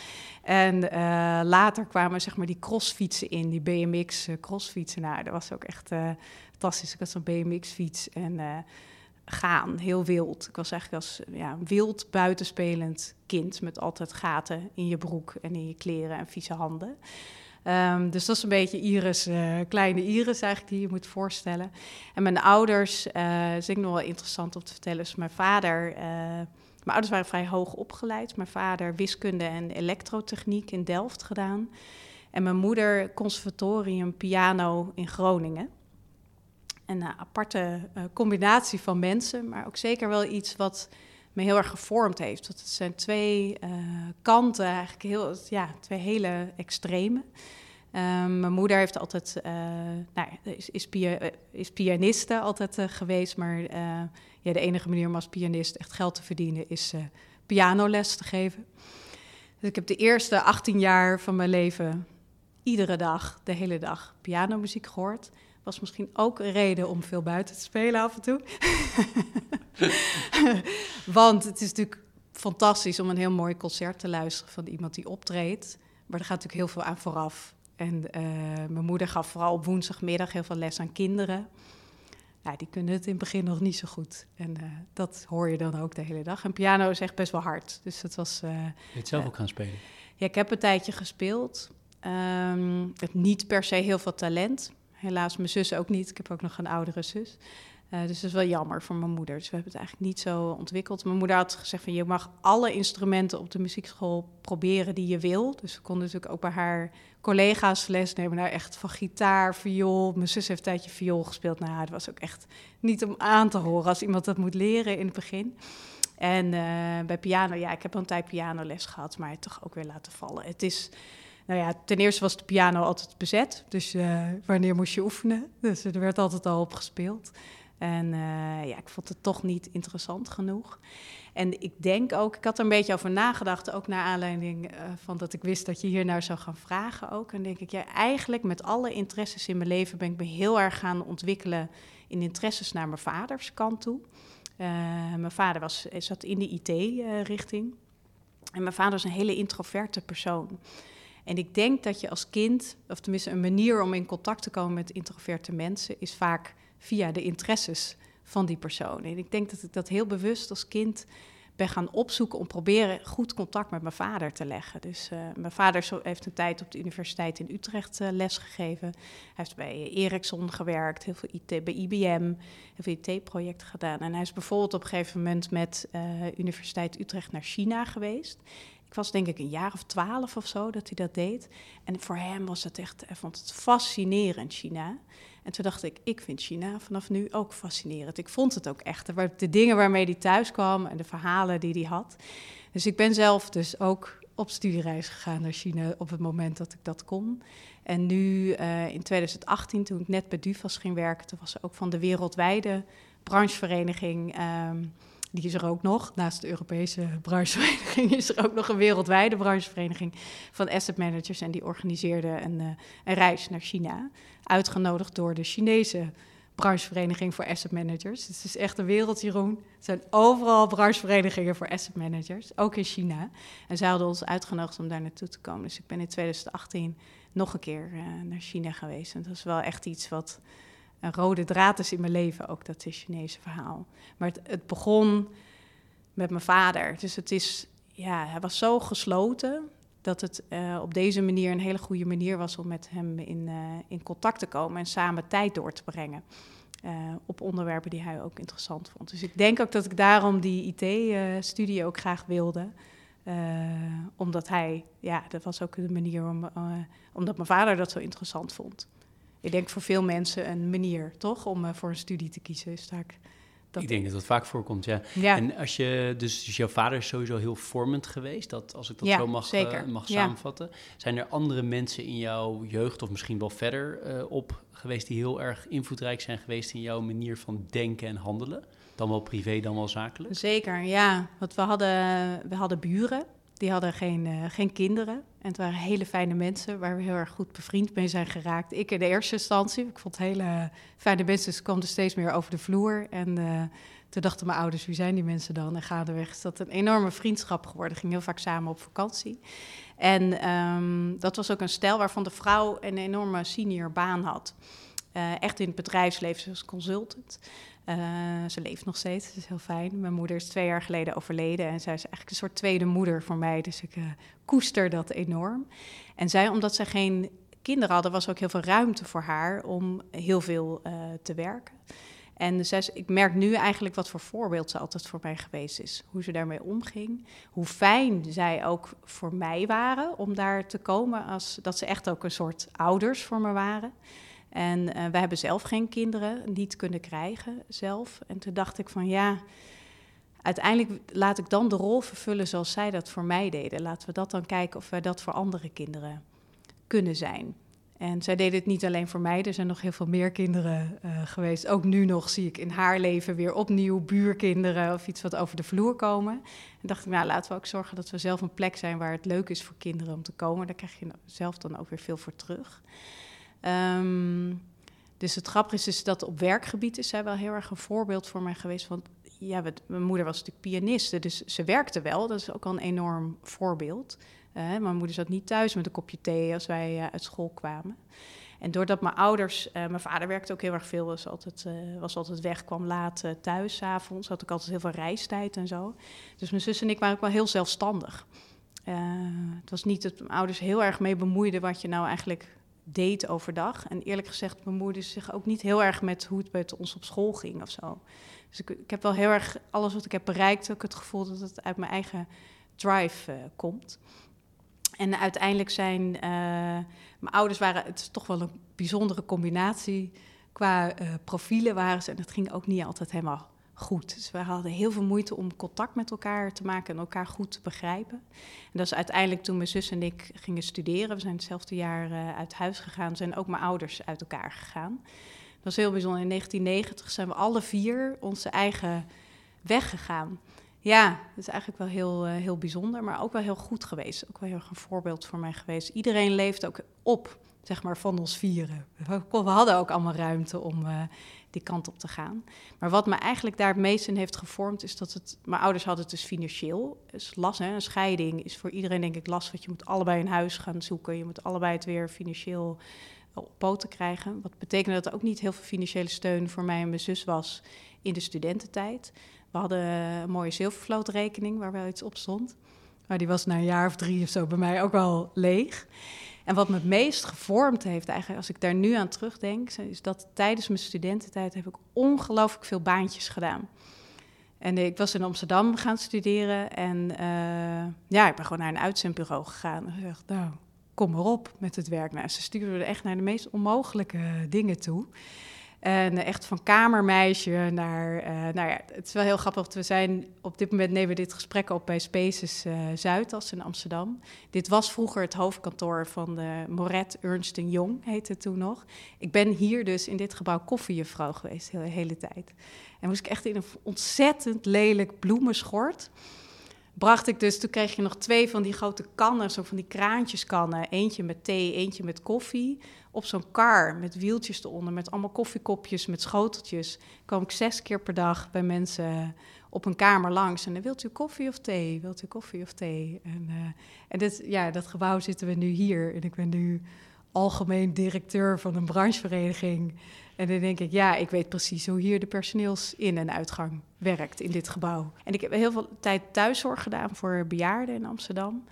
S2: En uh, later kwamen zeg maar die crossfietsen in, die BMX eh, crossfietsen. Nou, dat was ook echt uh, fantastisch. Ik had zo'n BMX-fiets en gaan, heel wild. Ik was eigenlijk als ja, wild buitenspelend kind met altijd gaten in je broek en in je kleren en vieze handen. Um, dus dat is een beetje Iris, uh, kleine Iris eigenlijk, die je moet voorstellen. En mijn ouders, uh, is ik nog wel interessant om te vertellen, mijn vader... Uh, mijn ouders waren vrij hoog opgeleid. Mijn vader wiskunde en elektrotechniek in Delft gedaan. En mijn moeder conservatorium piano in Groningen. Een aparte combinatie van mensen, maar ook zeker wel iets wat me heel erg gevormd heeft. Want het zijn twee uh, kanten, eigenlijk heel, ja, twee hele extreme. Um, mijn moeder heeft altijd, uh, nou, is, is, pia is pianiste altijd geweest, maar ja, de enige manier om als pianist echt geld te verdienen is pianoles te geven. Dus ik heb de eerste 18 jaar van mijn leven iedere dag, de hele dag, pianomuziek gehoord. Was misschien ook een reden om veel buiten te spelen af en toe. Want het is natuurlijk fantastisch om een heel mooi concert te luisteren van iemand die optreedt. Maar er gaat natuurlijk heel veel aan vooraf. En uh, mijn moeder gaf vooral op woensdagmiddag heel veel les aan kinderen. Ja, die kunnen het in het begin nog niet zo goed. En uh, dat hoor je dan ook de hele dag. En piano is echt best wel hard. Dus dat was. Uh,
S1: je het zelf ook gaan spelen?
S2: Ja, ik heb een tijdje gespeeld. Um, het niet per se heel veel talent. Helaas mijn zus ook niet. Ik heb ook nog een oudere zus. Uh, dus dat is wel jammer voor mijn moeder. Dus we hebben het eigenlijk niet zo ontwikkeld. Mijn moeder had gezegd van je mag alle instrumenten op de muziekschool proberen die je wil. Dus we konden natuurlijk ook bij haar collega's les nemen. Nou echt van gitaar, viool. Mijn zus heeft een tijdje viool gespeeld. Nou, het was ook echt niet om aan te horen als iemand dat moet leren in het begin. En uh, bij piano, ja, ik heb een tijd pianoles gehad, maar het toch ook weer laten vallen. Het is, nou ja, ten eerste was de piano altijd bezet. Dus uh, wanneer moest je oefenen? Dus er werd altijd al op gespeeld. En uh, ja, ik vond het toch niet interessant genoeg. En ik denk ook, ik had er een beetje over nagedacht, ook naar aanleiding uh, van dat ik wist dat je hier nou zou gaan vragen ook. En denk ik, ja, eigenlijk met alle interesses in mijn leven ben ik me heel erg gaan ontwikkelen in interesses naar mijn vaders kant toe. Mijn vader was, zat in de IT-richting. en mijn vader is een hele introverte persoon. En ik denk dat je als kind, of tenminste een manier om in contact te komen met introverte mensen, is vaak via de interesses van die persoon. En ik denk dat ik dat heel bewust als kind ben gaan opzoeken om proberen goed contact met mijn vader te leggen. Dus uh, mijn vader heeft een tijd op de universiteit in Utrecht uh, lesgegeven. Hij heeft bij Ericsson gewerkt, heel veel IT, bij IBM, heel veel IT-projecten gedaan. En hij is bijvoorbeeld op een gegeven moment met uh, Universiteit Utrecht naar China geweest. Ik was denk ik een jaar of twaalf of zo dat hij dat deed. En voor hem was het echt, hij vond het fascinerend, China. En toen dacht ik, ik vind China vanaf nu ook fascinerend. Ik vond het ook echt. De dingen waarmee hij thuis kwam en de verhalen die hij had. Dus ik ben zelf dus ook op studiereis gegaan naar China op het moment dat ik dat kon. En nu uh, in 2018, toen ik net bij DUFAS ging werken, toen was er ook van de wereldwijde branchevereniging. Um, die is er ook nog. Naast de Europese branchevereniging is er ook nog een wereldwijde branchevereniging van asset managers. En die organiseerde een, uh, een reis naar China. Uitgenodigd door de Chinese branchevereniging voor asset managers. Het is echt een wereld, Jeroen. Er zijn overal brancheverenigingen voor asset managers, ook in China. En zij hadden ons uitgenodigd om daar naartoe te komen. Dus ik ben in 2018 nog een keer uh, naar China geweest. En dat is wel echt iets wat een rode draad is in mijn leven, ook dat is Chinese verhaal. Maar het, het, begon met mijn vader. Dus het is, ja, hij was zo gesloten dat het uh, op deze manier een hele goede manier was om met hem in, uh, in contact te komen en samen tijd door te brengen. Uh, op onderwerpen die hij ook interessant vond. Dus ik denk ook dat ik daarom die IT-studie ook graag wilde. omdat hij, ja, dat was ook de manier om, omdat mijn vader dat zo interessant vond ik denk voor veel mensen een manier, toch, om uh, voor een studie te kiezen. Is ik,
S1: dat ik denk dat dat vaak voorkomt, ja. ja. En als je, dus, dus, jouw vader is sowieso heel vormend geweest, dat, als ik dat
S2: ja,
S1: zo mag, uh, mag ja. samenvatten. Zijn er andere mensen in jouw jeugd, of misschien wel verder uh, op geweest, die heel erg invloedrijk zijn geweest in jouw manier van denken en handelen? Dan wel privé, dan wel zakelijk?
S2: Zeker, ja. Want we hadden, we hadden buren. Die hadden geen, uh, geen kinderen. En het waren hele fijne mensen waar we heel erg goed bevriend mee zijn geraakt. Ik in de eerste instantie. Ik vond hele fijne mensen. Dus kwam er steeds meer over de vloer. En uh, toen dachten mijn ouders, wie zijn die mensen dan? En gaandeweg is dat een enorme vriendschap geworden. Ging heel vaak samen op vakantie. En um, dat was ook een stel waarvan de vrouw een enorme senior baan had. Uh, echt in het bedrijfsleven als consultant. Uh, ze leeft nog steeds, dat is heel fijn. Mijn moeder is twee jaar geleden overleden en zij is eigenlijk een soort tweede moeder voor mij. Dus ik uh, koester dat enorm. En zij, omdat ze geen kinderen hadden, was ook heel veel ruimte voor haar om heel veel uh, te werken. En zij, ik merk nu eigenlijk wat voor voorbeeld ze altijd voor mij geweest is. Hoe ze daarmee omging. Hoe fijn zij ook voor mij waren om daar te komen. Als, dat ze echt ook een soort ouders voor me waren. En uh, we hebben zelf geen kinderen, niet kunnen krijgen zelf. En toen dacht ik van ja, uiteindelijk laat ik dan de rol vervullen zoals zij dat voor mij deden. Laten we dat dan kijken of wij dat voor andere kinderen kunnen zijn. En zij deden het niet alleen voor mij, er zijn nog heel veel meer kinderen uh, geweest. Ook nu nog zie ik in haar leven weer opnieuw buurkinderen of iets wat over de vloer komen. En dacht ik, nou laten we ook zorgen dat we zelf een plek zijn waar het leuk is voor kinderen om te komen. Daar krijg je zelf dan ook weer veel voor terug. Um, Dus het grappige is, is dat op werkgebied is zij wel heel erg een voorbeeld voor mij geweest. Want ja, mijn moeder was natuurlijk pianiste, dus ze werkte wel. Dat is ook al een enorm voorbeeld. Mijn moeder zat niet thuis met een kopje thee als wij uh, uit school kwamen. En doordat mijn ouders, uh, mijn vader werkte ook heel erg veel, was altijd, was altijd weg, kwam laat thuis, s avonds, had ik altijd heel veel reistijd en zo. Dus mijn zus en ik waren ook wel heel zelfstandig. het was niet dat mijn ouders heel erg mee bemoeiden wat je nou eigenlijk deed overdag. En eerlijk gezegd bemoeide ze zich ook niet heel erg met hoe het met ons op school ging of zo. Dus ik, heb wel heel erg alles wat ik heb bereikt, ook het gevoel dat het uit mijn eigen drive uh, komt. En uiteindelijk zijn uh, mijn ouders waren, het is toch wel een bijzondere combinatie. Qua uh, profielen waren ze, en het ging ook niet altijd helemaal goed. Dus we hadden heel veel moeite om contact met elkaar te maken en elkaar goed te begrijpen. En dat is uiteindelijk toen mijn zus en ik gingen studeren. We zijn hetzelfde jaar uh, uit huis gegaan, zijn ook mijn ouders uit elkaar gegaan. Dat was heel bijzonder. In 1990 zijn we alle vier onze eigen weg gegaan. Ja, dat is eigenlijk wel heel, uh, heel bijzonder, maar ook wel heel goed geweest. Ook wel heel erg een voorbeeld voor mij geweest. Iedereen leeft ook op, zeg maar, van ons vieren. We, hadden ook allemaal ruimte om uh, die kant op te gaan. Maar wat me eigenlijk daar het meest in heeft gevormd, is dat het... Mijn ouders hadden het dus financieel. Dus last, hè, een scheiding is voor iedereen denk ik last, want je moet allebei een huis gaan zoeken. Je moet allebei het weer financieel op poten krijgen. Wat betekende dat er ook niet heel veel financiële steun voor mij en mijn zus was in de studententijd. We hadden een mooie zilvervlootrekening waar wel iets op stond. Maar die was na een jaar of drie of zo bij mij ook wel leeg. En wat me het meest gevormd heeft, eigenlijk als ik daar nu aan terugdenk, is dat tijdens mijn studententijd heb ik ongelooflijk veel baantjes gedaan. En ik was in Amsterdam gaan studeren en uh, ja, ik ben gewoon naar een uitzendbureau gegaan. En gezegd, nou, kom maar op met het werk. Nou, ze stuurden echt naar de meest onmogelijke dingen toe. En echt van kamermeisje naar. Uh, nou ja, het is wel heel grappig. We zijn op dit moment nemen we dit gesprek op bij Spaces uh, Zuidas in Amsterdam. Dit was vroeger het hoofdkantoor van de Moret Ernst Jong, heette het toen nog. Ik ben hier dus in dit gebouw koffiejuffrouw geweest de hele, hele tijd. En moest ik echt in een ontzettend lelijk bloemenschort bracht ik dus, toen kreeg je nog twee van die grote kannen, zo van die kraantjeskannen. Eentje met thee, eentje met koffie. Op zo'n kar met wieltjes eronder, met allemaal koffiekopjes, met schoteltjes. kwam ik zes keer per dag bij mensen op een kamer langs. En dan wilt u koffie of thee? Wilt u koffie of thee? En, uh, en dit, ja, dat gebouw zitten we nu hier. En ik ben nu algemeen directeur van een branchevereniging. En dan denk ik, ja, ik weet precies hoe hier de personeelsin- en uitgang werkt in dit gebouw. En ik heb heel veel tijd thuiszorg gedaan voor bejaarden in Amsterdam.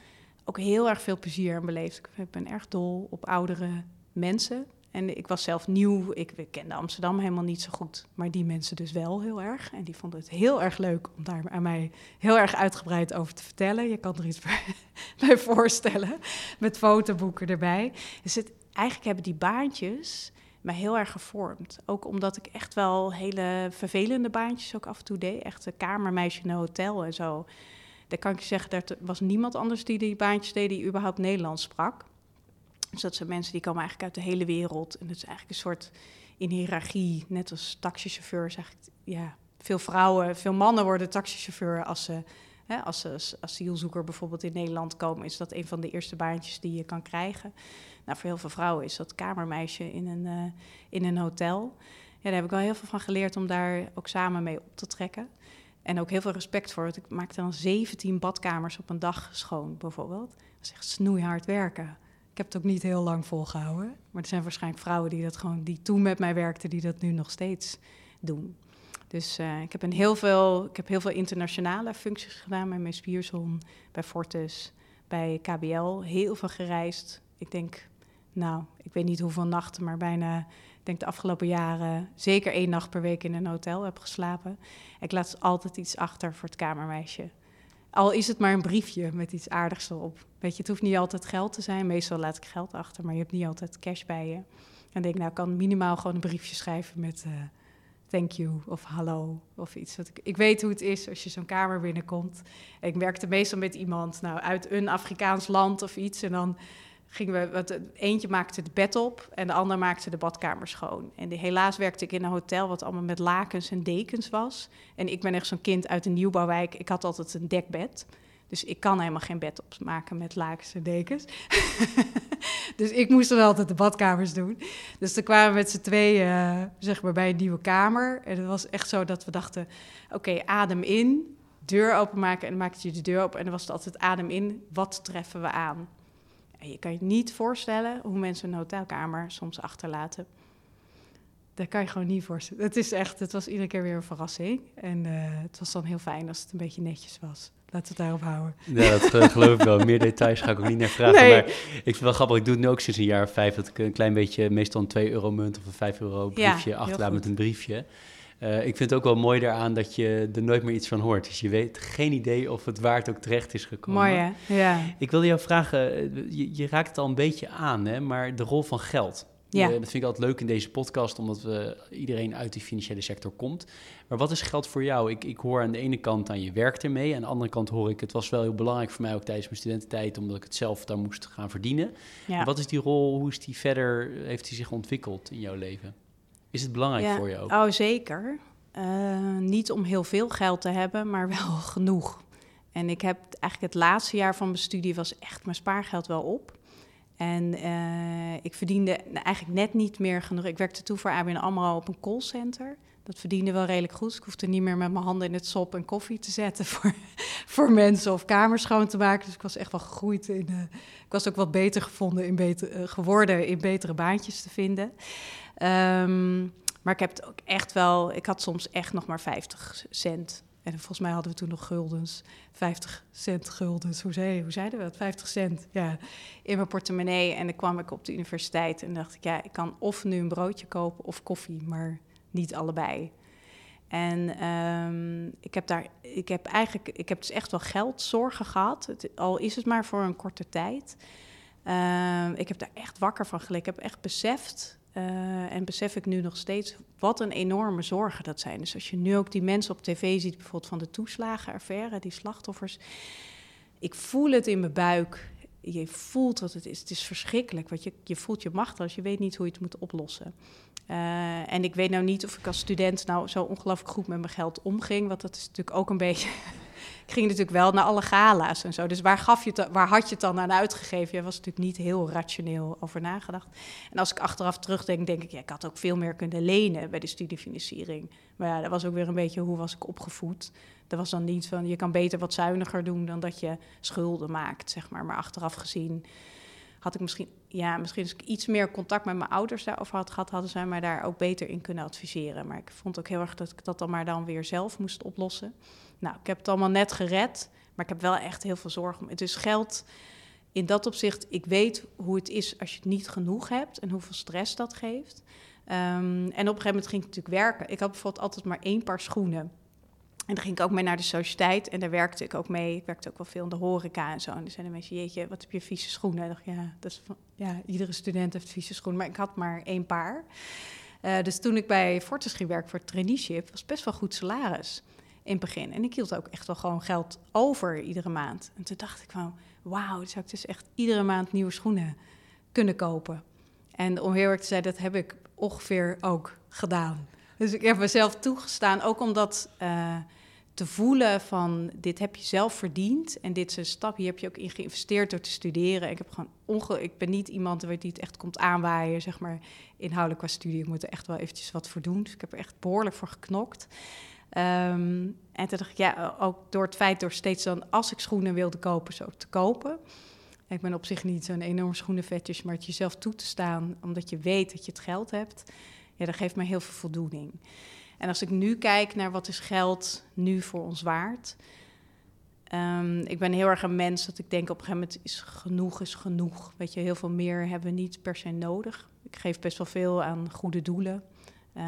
S2: Ook heel erg veel plezier aan beleefd. Ik ben erg dol op oudere mensen. En ik was zelf nieuw, ik kende Amsterdam helemaal niet zo goed. Maar die mensen dus wel heel erg. En die vonden het heel erg leuk om daar aan mij heel erg uitgebreid over te vertellen. Je kan er iets bij, voorstellen, met fotoboeken erbij. Dus het, eigenlijk hebben die baantjes mij heel erg gevormd. Ook omdat ik echt wel hele vervelende baantjes ook af en toe deed. Echt een kamermeisje in een hotel en zo. Daar kan ik je zeggen, er was niemand anders die die baantjes deed die überhaupt Nederlands sprak. Dus dat zijn mensen die komen eigenlijk uit de hele wereld. En dat is eigenlijk een soort in hiërarchie, net als taxichauffeurs. Eigenlijk, ja, veel vrouwen, veel mannen worden taxichauffeur als ze, hè, als ze als asielzoeker bijvoorbeeld in Nederland komen. Is dat een van de eerste baantjes die je kan krijgen. Nou, voor heel veel vrouwen is dat kamermeisje in een, uh, in een hotel. Ja, daar heb ik wel heel veel van geleerd om daar ook samen mee op te trekken. En ook heel veel respect voor. Want ik maakte dan 17 badkamers op een dag schoon, bijvoorbeeld. Dat is echt snoeihard werken. Ik heb het ook niet heel lang volgehouden. Maar er zijn waarschijnlijk vrouwen die dat gewoon, die toen met mij werkten, die dat nu nog steeds doen. Dus uh, ik, heb een heel veel, ik heb heel veel internationale functies gedaan bij mijn spierzon, bij Fortis, bij KBL. Heel veel gereisd. Ik denk nou, ik weet niet hoeveel nachten, maar bijna, ik denk de afgelopen jaren, zeker één nacht per week in een hotel heb geslapen. Ik laat altijd iets achter voor het kamermeisje. Al is het maar een briefje met iets aardigs erop. Weet je, het hoeft niet altijd geld te zijn. Meestal laat ik geld achter, maar je hebt niet altijd cash bij je. En denk, nou, kan minimaal gewoon een briefje schrijven met uh, thank you of hallo of iets. ik, ik weet hoe het is als je zo'n kamer binnenkomt. Ik werkte meestal met iemand nou, uit een Afrikaans land of iets. En dan gingen we, wat, eentje maakte het bed op en de ander maakte de badkamer schoon. En helaas werkte ik in een hotel wat allemaal met lakens en dekens was. En ik ben echt zo'n kind uit een nieuwbouwwijk. Ik had altijd een dekbed. Dus ik kan helemaal geen bed opmaken met lakens en dekens. dus ik moest dan altijd de badkamers doen. Dus toen kwamen we met z'n tweeën, uh, zeg maar, bij een nieuwe kamer. En het was echt zo dat we dachten, oké, adem in, deur openmaken. En dan maakte je de deur open en dan was het altijd adem in, wat treffen we aan? Je kan je niet voorstellen hoe mensen een hotelkamer soms achterlaten. Dat kan je gewoon niet voorstellen. Het is echt, het was iedere keer weer een verrassing. En uh, het was dan heel fijn als het een beetje netjes was. Laten we het daarop houden.
S1: Ja, dat uh, geloof ik wel. Meer details ga ik ook niet naar vragen. Nee. Maar ik vind het wel grappig. Ik doe het nu ook sinds een jaar of vijf. Dat ik een klein beetje, meestal een 2 euro munt of een 5 euro briefje ja, achterlaat met een briefje. Uh, ik vind het ook wel mooi daaraan dat je er nooit meer iets van hoort. Dus je weet geen idee of het waard ook terecht is gekomen.
S2: Mooi hè? Ja.
S1: Ik wilde jou vragen, je, je raakt het al een beetje aan, hè, maar de rol van geld. Ja. Uh, dat vind ik altijd leuk in deze podcast, omdat we, iedereen uit die financiële sector komt. Maar wat is geld voor jou? Ik, ik hoor aan de ene kant aan je werk ermee. Aan de andere kant hoor ik, het was wel heel belangrijk voor mij ook tijdens mijn studententijd, omdat ik het zelf daar moest gaan verdienen. Ja. Wat is die rol? Hoe is die verder, heeft die zich ontwikkeld in jouw leven? Is het belangrijk voor je ook?
S2: Oh, zeker. Uh, niet om heel veel geld te hebben, maar wel genoeg. En ik heb eigenlijk het laatste jaar van mijn studie was echt mijn spaargeld wel op. En uh, ik verdiende eigenlijk net niet meer genoeg. Ik werkte toen voor ABN AMRO op een callcenter. Dat verdiende wel redelijk goed. Ik hoefde niet meer met mijn handen in het sop en koffie te zetten voor, voor mensen of kamers schoon te maken. Dus ik was echt wel gegroeid in. Uh, ik was ook wat beter gevonden in beter, uh, geworden in betere baantjes te vinden. Um, maar ik heb het ook echt wel. Ik had soms echt nog maar 50 cent en volgens mij hadden we toen nog guldens, 50 cent guldens. Hoe, zei, hoe zeiden we dat? 50 cent, ja, in mijn portemonnee. En dan kwam ik op de universiteit en dacht ik, ja, ik kan of nu een broodje kopen of koffie, maar niet allebei. En um, ik heb daar, ik heb eigenlijk, ik heb dus echt wel geldzorgen gehad, al is het maar voor een korte tijd. Um, ik heb daar echt wakker van gelegen. Ik heb echt beseft uh, en besef ik nu nog steeds wat een enorme zorgen dat zijn. Dus als je nu ook die mensen op tv ziet, bijvoorbeeld van de toeslagenaffaire, die slachtoffers. Ik voel het in mijn buik. Je voelt wat het is. Het is verschrikkelijk. Want je, je voelt je machteloos. Je weet niet hoe je het moet oplossen. Uh, en ik weet nou niet of ik als student nou zo ongelooflijk goed met mijn geld omging. Want dat is natuurlijk ook een beetje ik ging natuurlijk wel naar alle gala's en zo. Dus waar, gaf je waar had je het dan aan uitgegeven? Je was natuurlijk niet heel rationeel over nagedacht. En als ik achteraf terugdenk, denk ik, ja, ik had ook veel meer kunnen lenen bij de studiefinanciering. Maar ja, dat was ook weer een beetje hoe was ik opgevoed. Dat was dan niet van, je kan beter wat zuiniger doen dan dat je schulden maakt, zeg maar. Maar achteraf gezien had ik misschien, ja, misschien als ik iets meer contact met mijn ouders daarover had gehad, hadden zij mij daar ook beter in kunnen adviseren. Maar ik vond ook heel erg dat ik dat dan maar dan weer zelf moest oplossen. Nou, ik heb het allemaal net gered, maar ik heb wel echt heel veel zorg om. Het is geld in dat opzicht. Ik weet hoe het is als je het niet genoeg hebt en hoeveel stress dat geeft. Um, en op een gegeven moment ging ik natuurlijk werken. Ik had bijvoorbeeld altijd maar één paar schoenen. En dan ging ik ook mee naar de sociëteit en daar werkte ik ook mee. Ik werkte ook wel veel in de horeca en zo. En dan zeiden mensen, jeetje, wat heb je vieze schoenen? En ik dacht, ja, dat is van, ja, iedere student heeft vieze schoenen. Maar ik had maar één paar. Uh, dus toen ik bij Fortis ging werken voor traineeship, was best wel goed salaris in het begin. En ik hield ook echt wel gewoon geld over iedere maand. En toen dacht ik van, wauw, zou ik dus echt iedere maand nieuwe schoenen kunnen kopen. En om heel eerlijk te zijn, dat heb ik ongeveer ook gedaan. Dus ik heb mezelf toegestaan, ook om dat uh, te voelen van dit heb je zelf verdiend en dit is een stap, hier heb je ook in geïnvesteerd door te studeren. Ik, heb gewoon ik ben niet iemand die het echt komt aanwaaien, zeg maar, inhoudelijk qua studie. Ik moet er echt wel eventjes wat voor doen. Dus ik heb er echt behoorlijk voor geknokt. Um, en toen dacht ik, ja, ook door het feit door steeds dan, als ik schoenen wilde kopen, zo te kopen. Ik ben op zich niet zo'n enorm schoenenvetjes, maar het jezelf toe te staan, omdat je weet dat je het geld hebt, ja, dat geeft mij heel veel voldoening. En als ik nu kijk naar wat is geld nu voor ons waard, um, ik ben heel erg een mens dat ik denk op een gegeven moment is genoeg is genoeg. Weet je, heel veel meer hebben we niet per se nodig. Ik geef best wel veel aan goede doelen. Uh,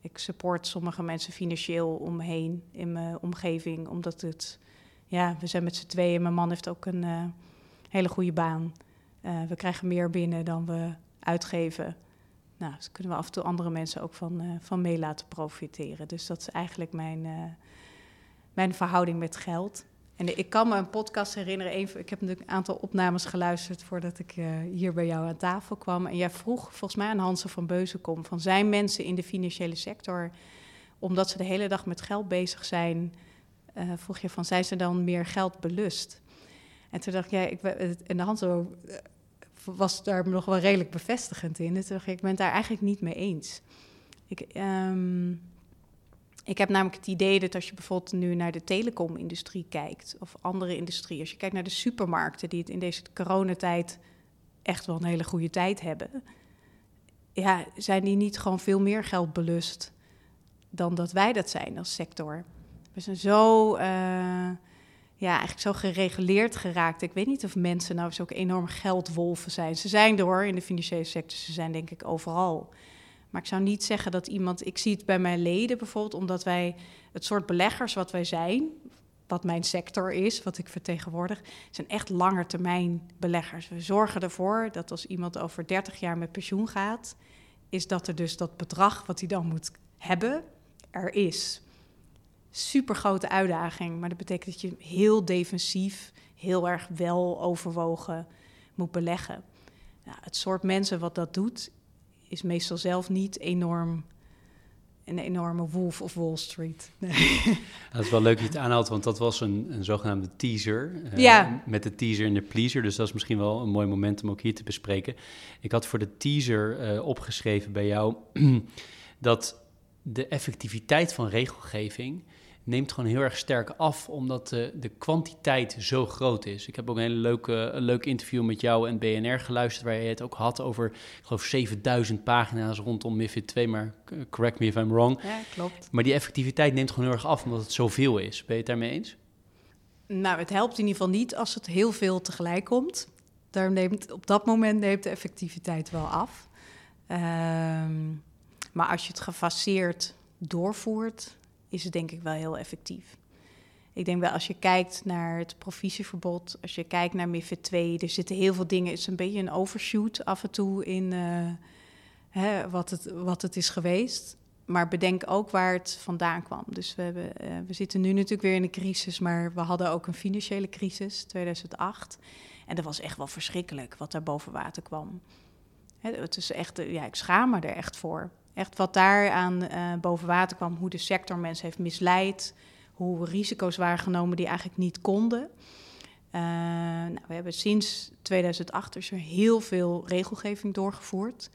S2: ik support sommige mensen financieel omheen in mijn omgeving, omdat het, ja, we zijn met z'n tweeën. Mijn man heeft ook een uh, hele goede baan. Uh, we krijgen meer binnen dan we uitgeven. Nou, dus kunnen we af en toe andere mensen ook van, uh, van mee laten profiteren. Dus dat is eigenlijk mijn, mijn verhouding met geld. En ik kan me een podcast herinneren. Ik heb natuurlijk een aantal opnames geluisterd voordat ik uh, hier bij jou aan tafel kwam. En jij vroeg volgens mij aan Hansen van Beuzenkom: van zijn mensen in de financiële sector, omdat ze de hele dag met geld bezig zijn, vroeg je van, zijn ze dan meer geld belust? En toen dacht ja, ik, in de hand zo was daar nog wel redelijk bevestigend in. Dus ik, ben het daar eigenlijk niet mee eens. Ik, um, ik heb namelijk het idee dat als je bijvoorbeeld nu naar de telecomindustrie kijkt, of andere industrie, als je kijkt naar de supermarkten die het in deze coronatijd echt wel een hele goede tijd hebben, ja, zijn die niet gewoon veel meer geld belust dan dat wij dat zijn als sector? We zijn zo, uh, ja, eigenlijk zo gereguleerd geraakt. Ik weet niet of mensen nou zo'n enorm geldwolven zijn. Ze zijn door in de financiële sector, ze zijn denk ik overal. Maar ik zou niet zeggen dat iemand. Ik zie het bij mijn leden bijvoorbeeld, omdat wij het soort beleggers wat wij zijn, wat mijn sector is, wat ik vertegenwoordig, zijn echt langetermijn beleggers. We zorgen ervoor dat als iemand over 30 jaar met pensioen gaat, is dat er dus dat bedrag wat hij dan moet hebben, er is. Super grote uitdaging, maar dat betekent dat je heel defensief, heel erg wel overwogen moet beleggen. Nou, het soort mensen wat dat doet, is meestal zelf niet enorm een enorme wolf of Wall Street. Nee.
S1: Dat is wel leuk dat je het aanhaalt, want dat was een, een zogenaamde teaser.
S2: Uh, ja.
S1: Met de teaser en de pleaser, dus dat is misschien wel een mooi moment om ook hier te bespreken. Ik had voor de teaser uh, opgeschreven bij jou dat de effectiviteit van regelgeving neemt gewoon heel erg sterk af, omdat de, de kwantiteit zo groot is. Ik heb ook een hele leuke, een leuk interview met jou en BNR geluisterd, waar je het ook had over, ik geloof, 7000 pagina's rondom MIFID 2, maar correct me if I'm wrong.
S2: Ja, klopt.
S1: Maar die effectiviteit neemt gewoon heel erg af, omdat het zoveel is. Ben je het daarmee eens?
S2: Nou, het helpt in ieder geval niet als het heel veel tegelijk komt. Daar neemt, op dat moment neemt de effectiviteit wel af. Um, maar als je het gefaseerd doorvoert, is het denk ik wel heel effectief. Ik denk wel als je kijkt naar het provisieverbod, als je kijkt naar MIFID 2, er zitten heel veel dingen, het is een beetje een overshoot af en toe in uh, hè, wat, het, wat het is geweest. Maar bedenk ook waar het vandaan kwam. Dus we, hebben, uh, we zitten nu natuurlijk weer in een crisis, maar we hadden ook een financiële crisis, 2008. En dat was echt wel verschrikkelijk wat daar boven water kwam. Hè, het is echt, ja, ik schaam me er echt voor. Echt wat daar aan uh, boven water kwam, hoe de sector mensen heeft misleid, hoe risico's waren genomen die eigenlijk niet konden. Uh, nou, we hebben sinds 2008 dus er heel veel regelgeving doorgevoerd.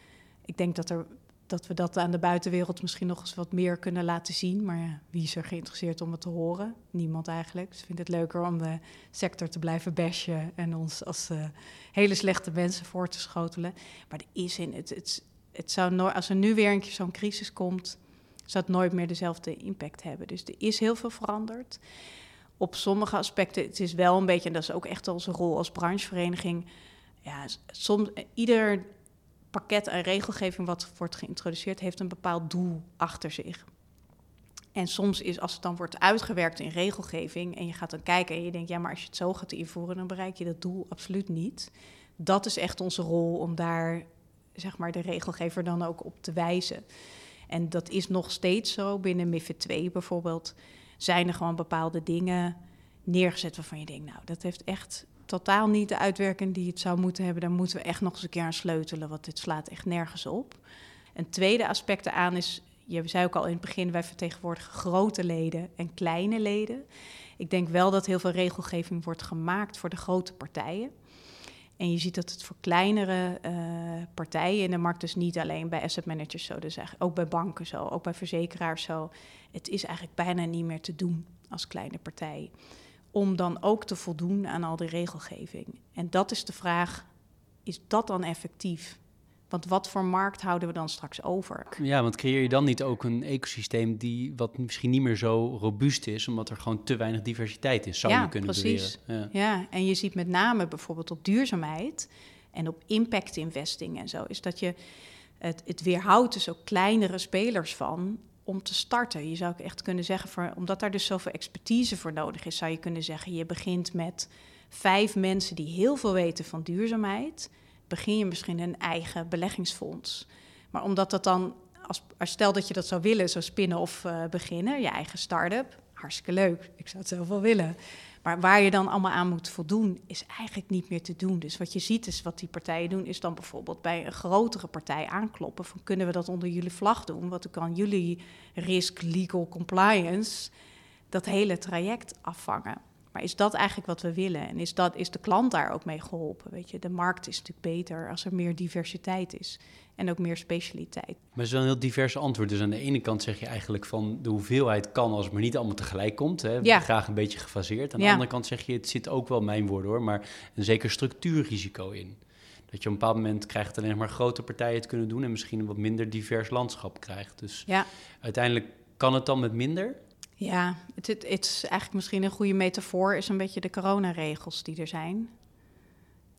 S2: Ik denk dat, er, dat we dat aan de buitenwereld misschien nog eens wat meer kunnen laten zien. Maar ja, wie is er geïnteresseerd om het te horen? Niemand eigenlijk. Ze vinden het leuker om de sector te blijven bashen en ons als uh, hele slechte mensen voor te schotelen. Maar er is in het, het het zou nooit, als er nu weer een keer zo'n crisis komt, zou het nooit meer dezelfde impact hebben. Dus er is heel veel veranderd. Op sommige aspecten, het is wel een beetje, en dat is ook echt onze rol als branchevereniging. Ja, soms, ieder pakket aan regelgeving wat wordt geïntroduceerd, heeft een bepaald doel achter zich. En soms is, als het dan wordt uitgewerkt in regelgeving en je gaat dan kijken en je denkt, ja, maar als je het zo gaat invoeren, dan bereik je dat doel absoluut niet. Dat is echt onze rol om daar zeg maar, de regelgever dan ook op te wijzen. En dat is nog steeds zo. Binnen MIFID 2 bijvoorbeeld zijn er gewoon bepaalde dingen neergezet waarvan je denkt, nou, dat heeft echt totaal niet de uitwerking die het zou moeten hebben. Daar moeten we echt nog eens een keer aan sleutelen, want dit slaat echt nergens op. Een tweede aspect aan is, je zei ook al in het begin, wij vertegenwoordigen grote leden en kleine leden. Ik denk wel dat heel veel regelgeving wordt gemaakt voor de grote partijen. En je ziet dat het voor kleinere uh, partijen in de markt, dus niet alleen bij asset managers zo, dus eigenlijk ook bij banken zo, ook bij verzekeraars zo, het is eigenlijk bijna niet meer te doen als kleine partij. Om dan ook te voldoen aan al die regelgeving. En dat is de vraag, is dat dan effectief? Want wat voor markt houden we dan straks over?
S1: Ja, want creëer je dan niet ook een ecosysteem die wat misschien niet meer zo robuust is, omdat er gewoon te weinig diversiteit is, zou je kunnen
S2: precies.
S1: Ja.
S2: ja, en je ziet met name bijvoorbeeld op duurzaamheid en op impact investing en zo, is dat je het, het weerhoudt dus ook kleinere spelers van om te starten. Je zou ook echt kunnen zeggen, voor, omdat daar dus zoveel expertise voor nodig is, zou je kunnen zeggen, je begint met vijf mensen die heel veel weten van duurzaamheid begin je misschien een eigen beleggingsfonds. Maar omdat dat dan, als, als stel dat je dat zou willen, zo spinnen of uh, beginnen, je eigen start-up, hartstikke leuk. Ik zou het zelf wel willen. Maar waar je dan allemaal aan moet voldoen, is eigenlijk niet meer te doen. Dus wat je ziet is wat die partijen doen, is dan bijvoorbeeld bij een grotere partij aankloppen. Van kunnen we dat onder jullie vlag doen? Wat kan jullie risk, legal, compliance? dat hele traject afvangen. Maar is dat eigenlijk wat we willen? En is, dat, is de klant daar ook mee geholpen? Weet je, de markt is natuurlijk beter als er meer diversiteit is en ook meer specialiteit. Maar
S1: het is wel een heel divers antwoord. Dus aan de ene kant zeg je eigenlijk van de hoeveelheid kan als het maar niet allemaal tegelijk komt. Hè? Ja. Graag een beetje gefaseerd. Aan de andere kant zeg je, het zit ook wel mijn woorden hoor, maar een zeker structuurrisico in. Dat je op een bepaald moment krijgt alleen maar grote partijen het kunnen doen en misschien een wat minder divers landschap krijgt. Dus ja. uiteindelijk kan het dan met minder.
S2: Ja, het, het, het, is eigenlijk misschien een goede metafoor, is een beetje de coronaregels die er zijn.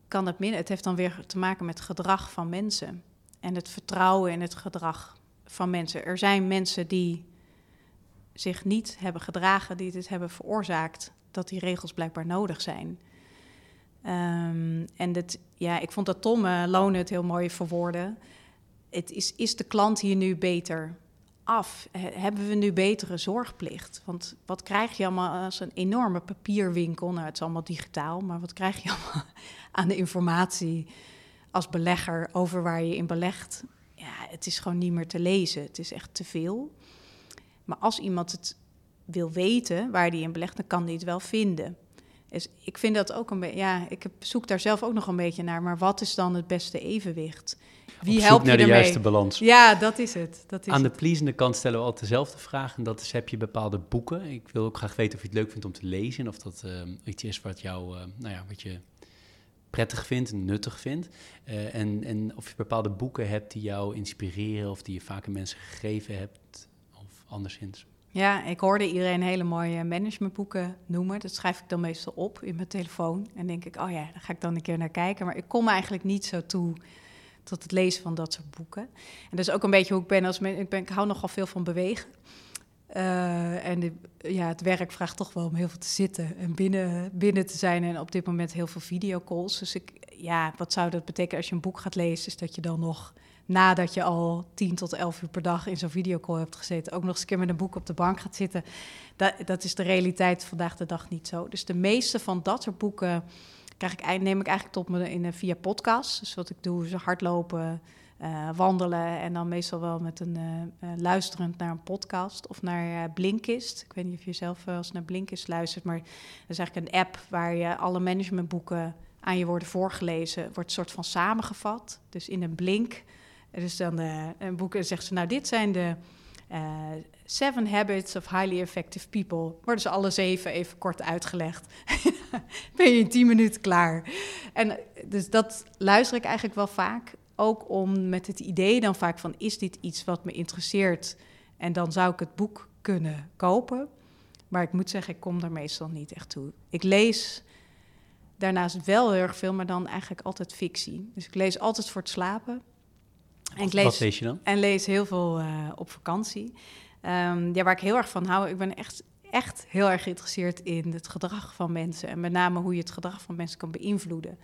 S2: Kan het minder? Het heeft dan weer te maken met gedrag van mensen en het vertrouwen in het gedrag van mensen. Er zijn mensen die zich niet hebben gedragen, die dit hebben veroorzaakt, dat die regels blijkbaar nodig zijn. Um, en dat, ja, ik vond dat Tom uh, Lonen het heel mooi verwoorden. Het is, is de klant hier nu beter af? hebben we nu betere zorgplicht? Want wat krijg je allemaal als een enorme papierwinkel? Nou, het is allemaal digitaal, maar wat krijg je allemaal aan de informatie als belegger over waar je in belegt? Ja, het is gewoon niet meer te lezen. Het is echt te veel. Maar als iemand het wil weten waar hij in belegt, dan kan hij het wel vinden. Dus ik vind dat ook een beetje, ja, ik zoek daar zelf ook nog een beetje naar. Maar wat is dan het beste evenwicht?
S1: Wie helpt naar de juiste balans.
S2: Ja, dat is het. Dat is
S1: Aan
S2: de
S1: pleasende kant stellen we altijd dezelfde vraag. En dat is, heb je bepaalde boeken? Ik wil ook graag weten of je het leuk vindt om te lezen. Of dat uh, iets is wat, jou, uh, nou ja, wat je prettig vindt, nuttig vindt. Uh, en, en of je bepaalde boeken hebt die jou inspireren... of die je vaker mensen gegeven hebt of anderszins.
S2: Ja, ik hoorde iedereen hele mooie managementboeken noemen. Dat schrijf ik dan meestal op in mijn telefoon. En denk ik, oh ja, daar ga ik dan een keer naar kijken. Maar ik kom eigenlijk niet zo toe tot het lezen van dat soort boeken. En dat is ook een beetje hoe ik ben als. Ik, ben, ik hou nogal veel van bewegen. Uh, en de, ja, het werk vraagt toch wel om heel veel te zitten en binnen, binnen te zijn. En op dit moment heel veel videocalls. Dus ik, ja, wat zou dat betekenen als je een boek gaat lezen? Is dat je dan nog nadat je al 10 tot 11 uur per dag in zo'n videocall hebt gezeten, ook nog eens een keer met een boek op de bank gaat zitten. Dat, dat is de realiteit vandaag de dag niet zo. Dus de meeste van dat soort boeken krijg ik, neem ik eigenlijk tot me in, via podcast. Dus wat ik doe is hardlopen, uh, wandelen en dan meestal wel met een uh, luisterend naar een podcast of naar Blinkist. Ik weet niet of je zelf als naar Blinkist luistert, maar dat is eigenlijk een app waar je alle managementboeken aan je worden voorgelezen, wordt een soort van samengevat. Dus in een blink dus dan uh, een boek en zegt ze, nou dit zijn de uh, Seven Habits of Highly Effective People. Worden ze alle zeven even kort uitgelegd. ben je in tien minuten klaar. En dus dat luister ik eigenlijk wel vaak. Ook om met het idee dan vaak van, is dit iets wat me interesseert? En dan zou ik het boek kunnen kopen. Maar ik moet zeggen, ik kom daar meestal niet echt toe. Ik lees daarnaast wel heel erg veel, maar dan eigenlijk altijd fictie. Dus ik lees altijd voor het slapen.
S1: En lees, Wat lees je dan?
S2: En lees heel veel uh, op vakantie. Um, ja, waar ik heel erg van hou, ik ben echt, echt heel erg geïnteresseerd in het gedrag van mensen. En met name hoe je het gedrag van mensen kan beïnvloeden.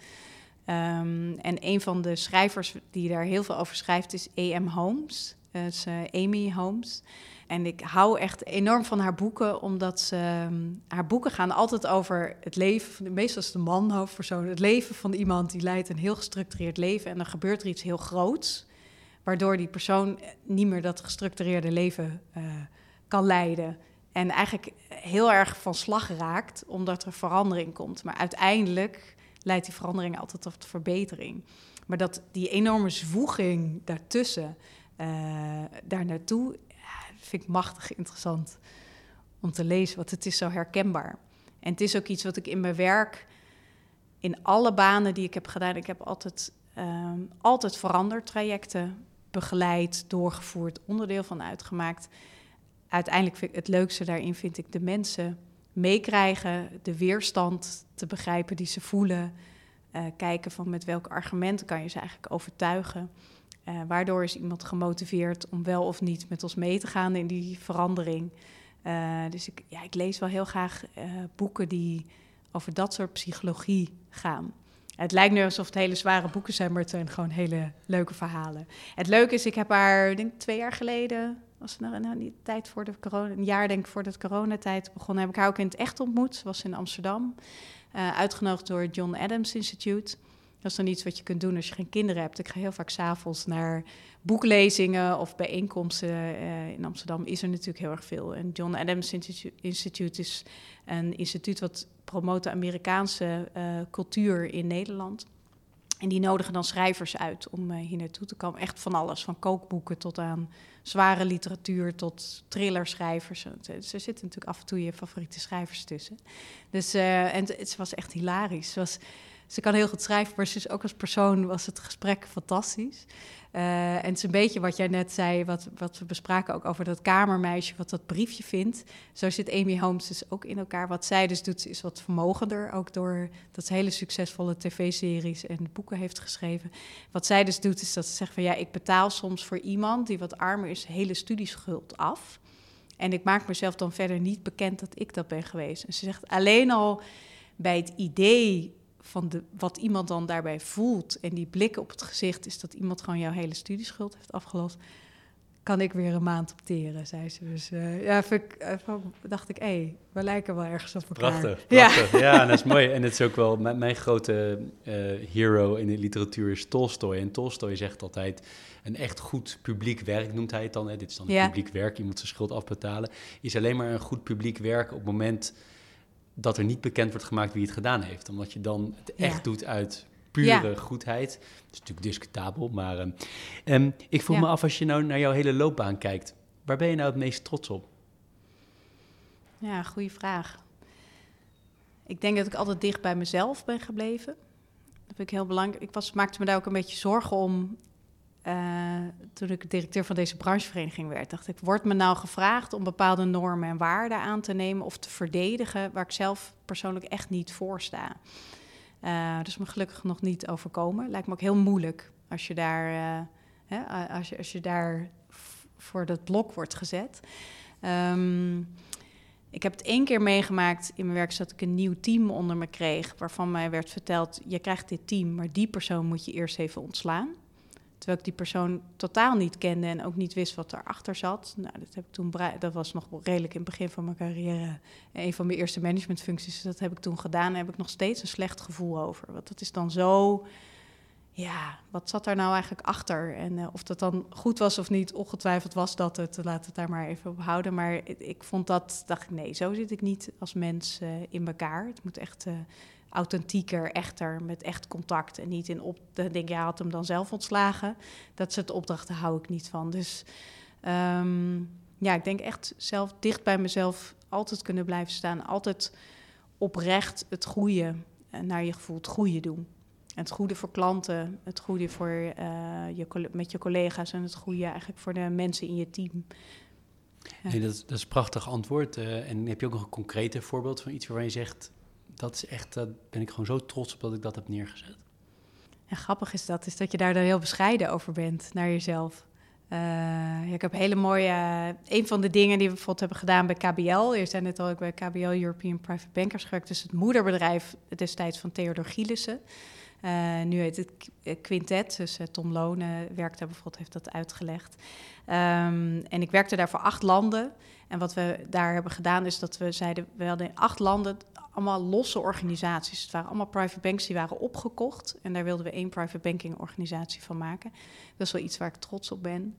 S2: Um, en een van de schrijvers die daar heel veel over schrijft is E.M. Holmes. Dat is uh, Amy Holmes. En ik hou echt enorm van haar boeken, omdat ze, um, haar boeken gaan altijd over het leven, meestal is de man hoofdpersoon, het leven van iemand die leidt een heel gestructureerd leven en dan gebeurt er iets heel groots waardoor die persoon niet meer dat gestructureerde leven uh, kan leiden. En eigenlijk heel erg van slag raakt, omdat er verandering komt. Maar uiteindelijk leidt die verandering altijd tot verbetering. Maar dat die enorme zwoeging daartussen, uh, daar naartoe, vind ik machtig interessant om te lezen, want het is zo herkenbaar. En het is ook iets wat ik in mijn werk, in alle banen die ik heb gedaan, ik heb altijd, um, altijd verandertrajecten begeleid, doorgevoerd, onderdeel van uitgemaakt. Uiteindelijk vind ik het leukste daarin vind ik de mensen meekrijgen, de weerstand te begrijpen die ze voelen, uh, kijken van met welke argumenten kan je ze eigenlijk overtuigen. Uh, waardoor is iemand gemotiveerd om wel of niet met ons mee te gaan in die verandering. Uh, dus ik, ja, ik lees wel heel graag boeken die over dat soort psychologie gaan. Het lijkt nu alsof het hele zware boeken zijn, maar het zijn gewoon hele leuke verhalen. Het leuke is, ik heb haar, denk twee jaar geleden, was het nou, nou tijd voor de corona, een jaar denk ik de coronatijd begon, heb ik haar ook in het echt ontmoet. Was in Amsterdam, uh, uitgenodigd door het John Adams Institute. Dat is dan iets wat je kunt doen als je geen kinderen hebt. Ik ga heel vaak s'avonds naar boeklezingen of bijeenkomsten. Uh, in Amsterdam is er natuurlijk heel erg veel. En John Adams Institute is een instituut wat promoot de Amerikaanse uh, cultuur in Nederland. En die nodigen dan schrijvers uit om uh, hier naartoe te komen. Echt van alles, van kookboeken tot aan zware literatuur tot thrillerschrijvers. Er zitten natuurlijk af en toe je favoriete schrijvers tussen. Dus, en het was echt hilarisch. was, ze kan heel goed schrijven, maar ze is ook als persoon was het gesprek fantastisch. Uh, en het is een beetje wat jij net zei, wat, wat we bespraken ook over dat kamermeisje, wat dat briefje vindt. Zo zit Amy Holmes dus ook in elkaar. Wat zij dus doet, is wat vermogender, ook door dat ze hele succesvolle tv-series en boeken heeft geschreven. Wat zij dus doet, is dat ze zegt van ja, ik betaal soms voor iemand die wat armer is, hele studieschuld af. En ik maak mezelf dan verder niet bekend dat ik dat ben geweest. En ze zegt alleen al bij het idee van de, wat iemand dan daarbij voelt en die blik op het gezicht is dat iemand gewoon jouw hele studieschuld heeft afgelost, kan ik weer een maand opteren, zei ze. Dus uh, ja, ik, dacht ik, hé, hey, we lijken wel ergens op elkaar.
S1: Prachtig, prachtig. Ja. ja, dat is mooi. En het is ook wel, mijn, mijn grote uh, hero in de literatuur is Tolstoy. En Tolstoy zegt altijd, een echt goed publiek werk noemt hij het dan. Hè. Dit is dan een ja. publiek werk, je moet zijn schuld afbetalen. Is alleen maar een goed publiek werk op het moment dat er niet bekend wordt gemaakt wie het gedaan heeft. Omdat je dan het echt doet uit pure goedheid. Dat is natuurlijk discutabel, maar um, ik vroeg me af als je nou naar jouw hele loopbaan kijkt. Waar ben je nou het meest trots op?
S2: Ja, goede vraag. Ik denk dat ik altijd dicht bij mezelf ben gebleven. Dat vind ik heel belangrijk. Ik was, maakte me daar ook een beetje zorgen om uh, toen ik directeur van deze branchevereniging werd, dacht ik, wordt me nou gevraagd om bepaalde normen en waarden aan te nemen of te verdedigen waar ik zelf persoonlijk echt niet voor sta. Uh, dus me gelukkig nog niet overkomen. Lijkt me ook heel moeilijk als je daar, uh, hè, als je, als je daar voor dat blok wordt gezet. Um, ik heb het één keer meegemaakt in mijn werk dat ik een nieuw team onder me kreeg, waarvan mij werd verteld: je krijgt dit team, maar die persoon moet je eerst even ontslaan. Terwijl ik die persoon totaal niet kende en ook niet wist wat erachter zat. Nou, dat, heb ik toen dat was nog redelijk in het begin van mijn carrière. Een van mijn eerste managementfuncties. Dat heb ik toen gedaan. En heb ik nog steeds een slecht gevoel over. Want dat is dan zo. Ja, wat zat daar nou eigenlijk achter? En uh, of dat dan goed was of niet, ongetwijfeld was dat het. Laat het daar maar even op houden. Maar ik, vond dat, dacht ik, nee, zo zit ik niet als mens uh, in elkaar. Het moet echt authentieker, echter, met echt contact. En niet in op. Dan denk je, ja, had hem dan zelf ontslagen. Dat soort opdrachten hou ik niet van. Dus um, ja, ik denk echt zelf dicht bij mezelf altijd kunnen blijven staan. Altijd oprecht het goede naar je gevoel, het goede doen. Het goede voor klanten, het goede voor, uh, je, met je collega's en het goede eigenlijk voor de mensen in je team.
S1: Dat, dat, is een prachtig antwoord. Uh, en heb je ook nog een concrete voorbeeld van iets waarvan je zegt: dat is echt, daar ben ik gewoon zo trots op dat ik dat heb neergezet.
S2: En grappig is dat, is dat je daar dan heel bescheiden over bent naar jezelf. Ja, ik heb hele mooie. Uh, een van de dingen die we bijvoorbeeld hebben gedaan bij KBL. Je zei net al, ik bij KBL European Private Bankers gewerkt. Dus het moederbedrijf destijds van Theodor Gielissen. Uh, nu heet het Quintet. Dus Tom Lonen werkt daar bijvoorbeeld, heeft dat uitgelegd. Um, en ik werkte daar voor acht landen. En wat we daar hebben gedaan is dat we zeiden, we hadden in acht landen allemaal losse organisaties. Het waren allemaal private banks die waren opgekocht. En daar wilden we één private banking organisatie van maken. Dat is wel iets waar ik trots op ben.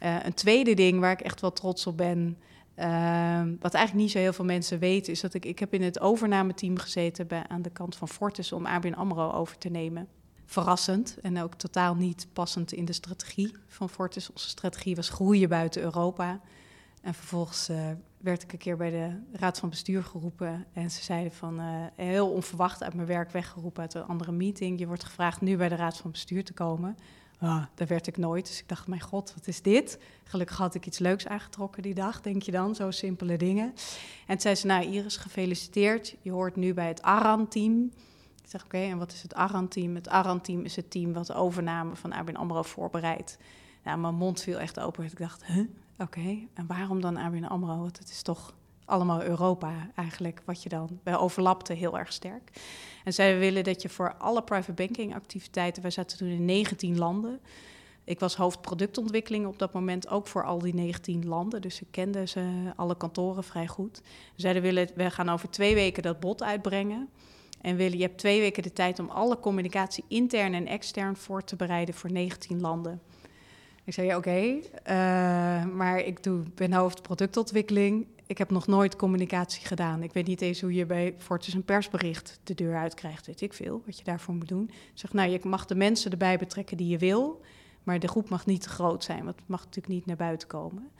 S2: Een tweede ding waar ik echt wel trots op ben... Uh, wat eigenlijk niet zo heel veel mensen weten... is dat ik, ik heb in het overnameteam gezeten... Bij, aan de kant van Fortis om ABN AMRO over te nemen. Verrassend en ook totaal niet passend in de strategie van Fortis. Onze strategie was groeien buiten Europa... En vervolgens uh, werd ik een keer bij de raad van bestuur geroepen. En ze zeiden van, uh, heel onverwacht uit mijn werk weggeroepen uit een andere meeting. Je wordt gevraagd nu bij de raad van bestuur te komen. Ah, daar werd ik nooit. Dus ik dacht, mijn god, wat is dit? Gelukkig had ik iets leuks aangetrokken die dag, denk je dan. Zo simpele dingen. En toen zei ze, nou Iris, gefeliciteerd. Je hoort nu bij het ARAN-team. Ik zeg, oké, en wat is het ARAN-team? Het ARAN-team is het team wat de overname van ABN AMRO voorbereidt. Nou, mijn mond viel echt open. Ik dacht, huh? Oké, en waarom dan ABN AMRO? Want het is toch allemaal Europa eigenlijk, wat je dan... Wij overlapten heel erg sterk. En zij willen dat je voor alle private banking activiteiten... Wij zaten toen in 19 landen... Ik was hoofdproductontwikkeling op dat moment ook voor al die 19 landen. Dus ik kende ze alle kantoren vrij goed. Zeiden willen, we gaan over twee weken dat bod uitbrengen. En willen, je hebt twee weken de tijd om alle communicatie intern en extern voor te bereiden voor 19 landen. Ik zei, ja, oké, eh, maar ik doe, ben hoofd productontwikkeling. Ik heb nog nooit communicatie gedaan. Ik weet niet eens hoe je bij Fortis een persbericht de deur uitkrijgt. Weet ik veel, wat je daarvoor moet doen. Ik zeg, nou, je mag de mensen erbij betrekken die je wil... maar de groep mag niet te groot zijn, want het mag natuurlijk niet naar buiten komen.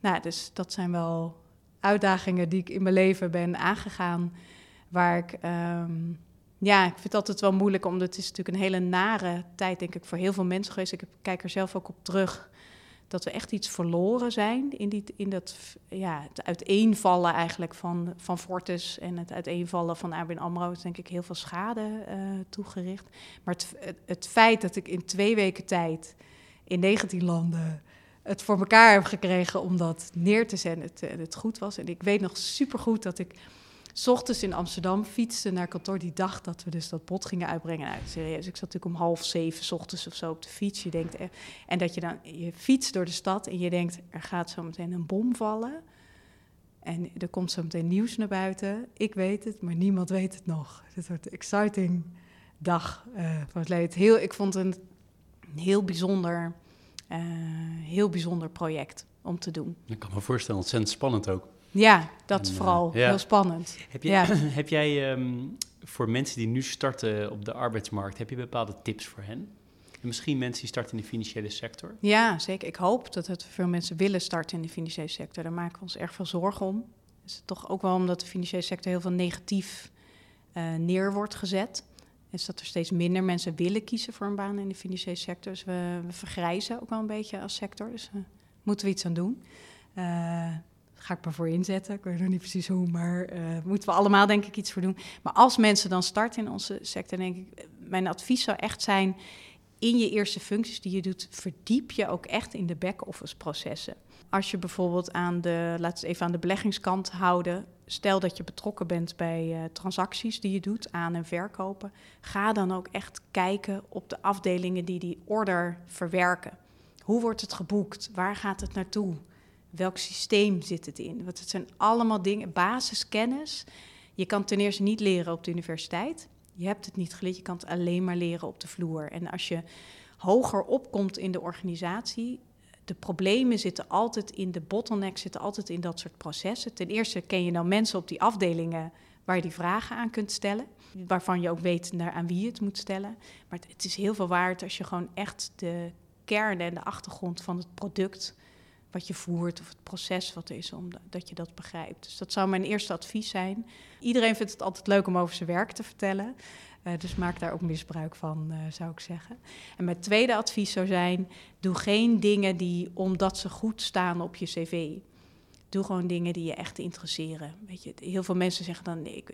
S2: Nou, dus dat zijn wel uitdagingen die ik in mijn leven ben aangegaan... waar ik... Ehm, ja, ik vind het altijd wel moeilijk, omdat het is natuurlijk een hele nare tijd, denk ik, voor heel veel mensen geweest. Ik kijk er zelf ook op terug dat we echt iets verloren zijn in, die, in dat ja, het uiteenvallen eigenlijk van, van Fortis en het uiteenvallen van ABN AMRO is denk ik heel veel schade uh, toegericht. Maar het, het, feit dat ik in twee weken tijd in 19 landen het voor elkaar heb gekregen om dat neer te zetten, het, het goed was. En ik weet nog supergoed dat ik s ochtends in Amsterdam fietste naar kantoor die dag dat we dus dat bot gingen uitbrengen. Nou, serieus, ik zat natuurlijk om half zeven s ochtends of zo op de fiets. Je denkt, en dat je dan, je fietst door de stad en je denkt, er gaat zo meteen een bom vallen. En er komt zo meteen nieuws naar buiten. Ik weet het, maar niemand weet het nog. Het wordt een exciting dag uh, van het. Heel, ik vond het een heel bijzonder, uh, heel bijzonder project om te doen.
S1: Ik kan me voorstellen, ontzettend spannend ook.
S2: Ja, dat is vooral eh, heel spannend.
S1: Heb, jij, heb jij ehm, voor mensen die nu starten op de arbeidsmarkt, heb je bepaalde tips voor hen? En misschien mensen die starten in de financiële sector?
S2: Ja, zeker. Ik hoop dat het veel mensen willen starten in de financiële sector. Daar maken we ons erg veel zorgen om. Is toch ook wel omdat de financiële sector heel veel negatief uh, neer wordt gezet. Is dat er steeds minder mensen willen kiezen voor een baan in de financiële sector. Dus we, we vergrijzen ook wel een beetje als sector. Dus uh, moeten we iets aan doen. Uh, ga ik maar voor inzetten. Ik weet nog niet precies hoe, maar uh, moeten we allemaal denk ik iets voor doen. Maar als mensen dan starten in onze sector, denk ik, mijn advies zou echt zijn, in je eerste functies die je doet, verdiep je ook echt in de back-office processen. Als je bijvoorbeeld aan de, laten we even aan de beleggingskant houden, stel dat je betrokken bent bij uh, transacties die je doet, aan- en verkopen, ga dan ook echt kijken op de afdelingen die die order verwerken. Hoe wordt het geboekt? Waar gaat het naartoe? Welk systeem zit het in? Want het zijn allemaal dingen, basiskennis. Je kan ten eerste niet leren op de universiteit. Je hebt het niet geleerd, je kan het alleen maar leren op de vloer. En als je hoger opkomt in de organisatie, de problemen zitten altijd in de bottlenecks, zitten altijd in dat soort processen. Ten eerste ken je dan mensen op die afdelingen waar je die vragen aan kunt stellen, waarvan je ook weet naar aan wie je het moet stellen. Maar het is heel veel waard als je gewoon echt de kern en de achtergrond van het product wat je voert of het proces wat er is, omdat je dat begrijpt. Dus dat zou mijn eerste advies zijn. Iedereen vindt het altijd leuk om over zijn werk te vertellen. Uh, dus maak daar ook misbruik van, uh, zou ik zeggen. En mijn tweede advies zou zijn: doe geen dingen die omdat ze goed staan op je cv. Doe gewoon dingen die je echt interesseren. Weet je, heel veel mensen zeggen dan, ik,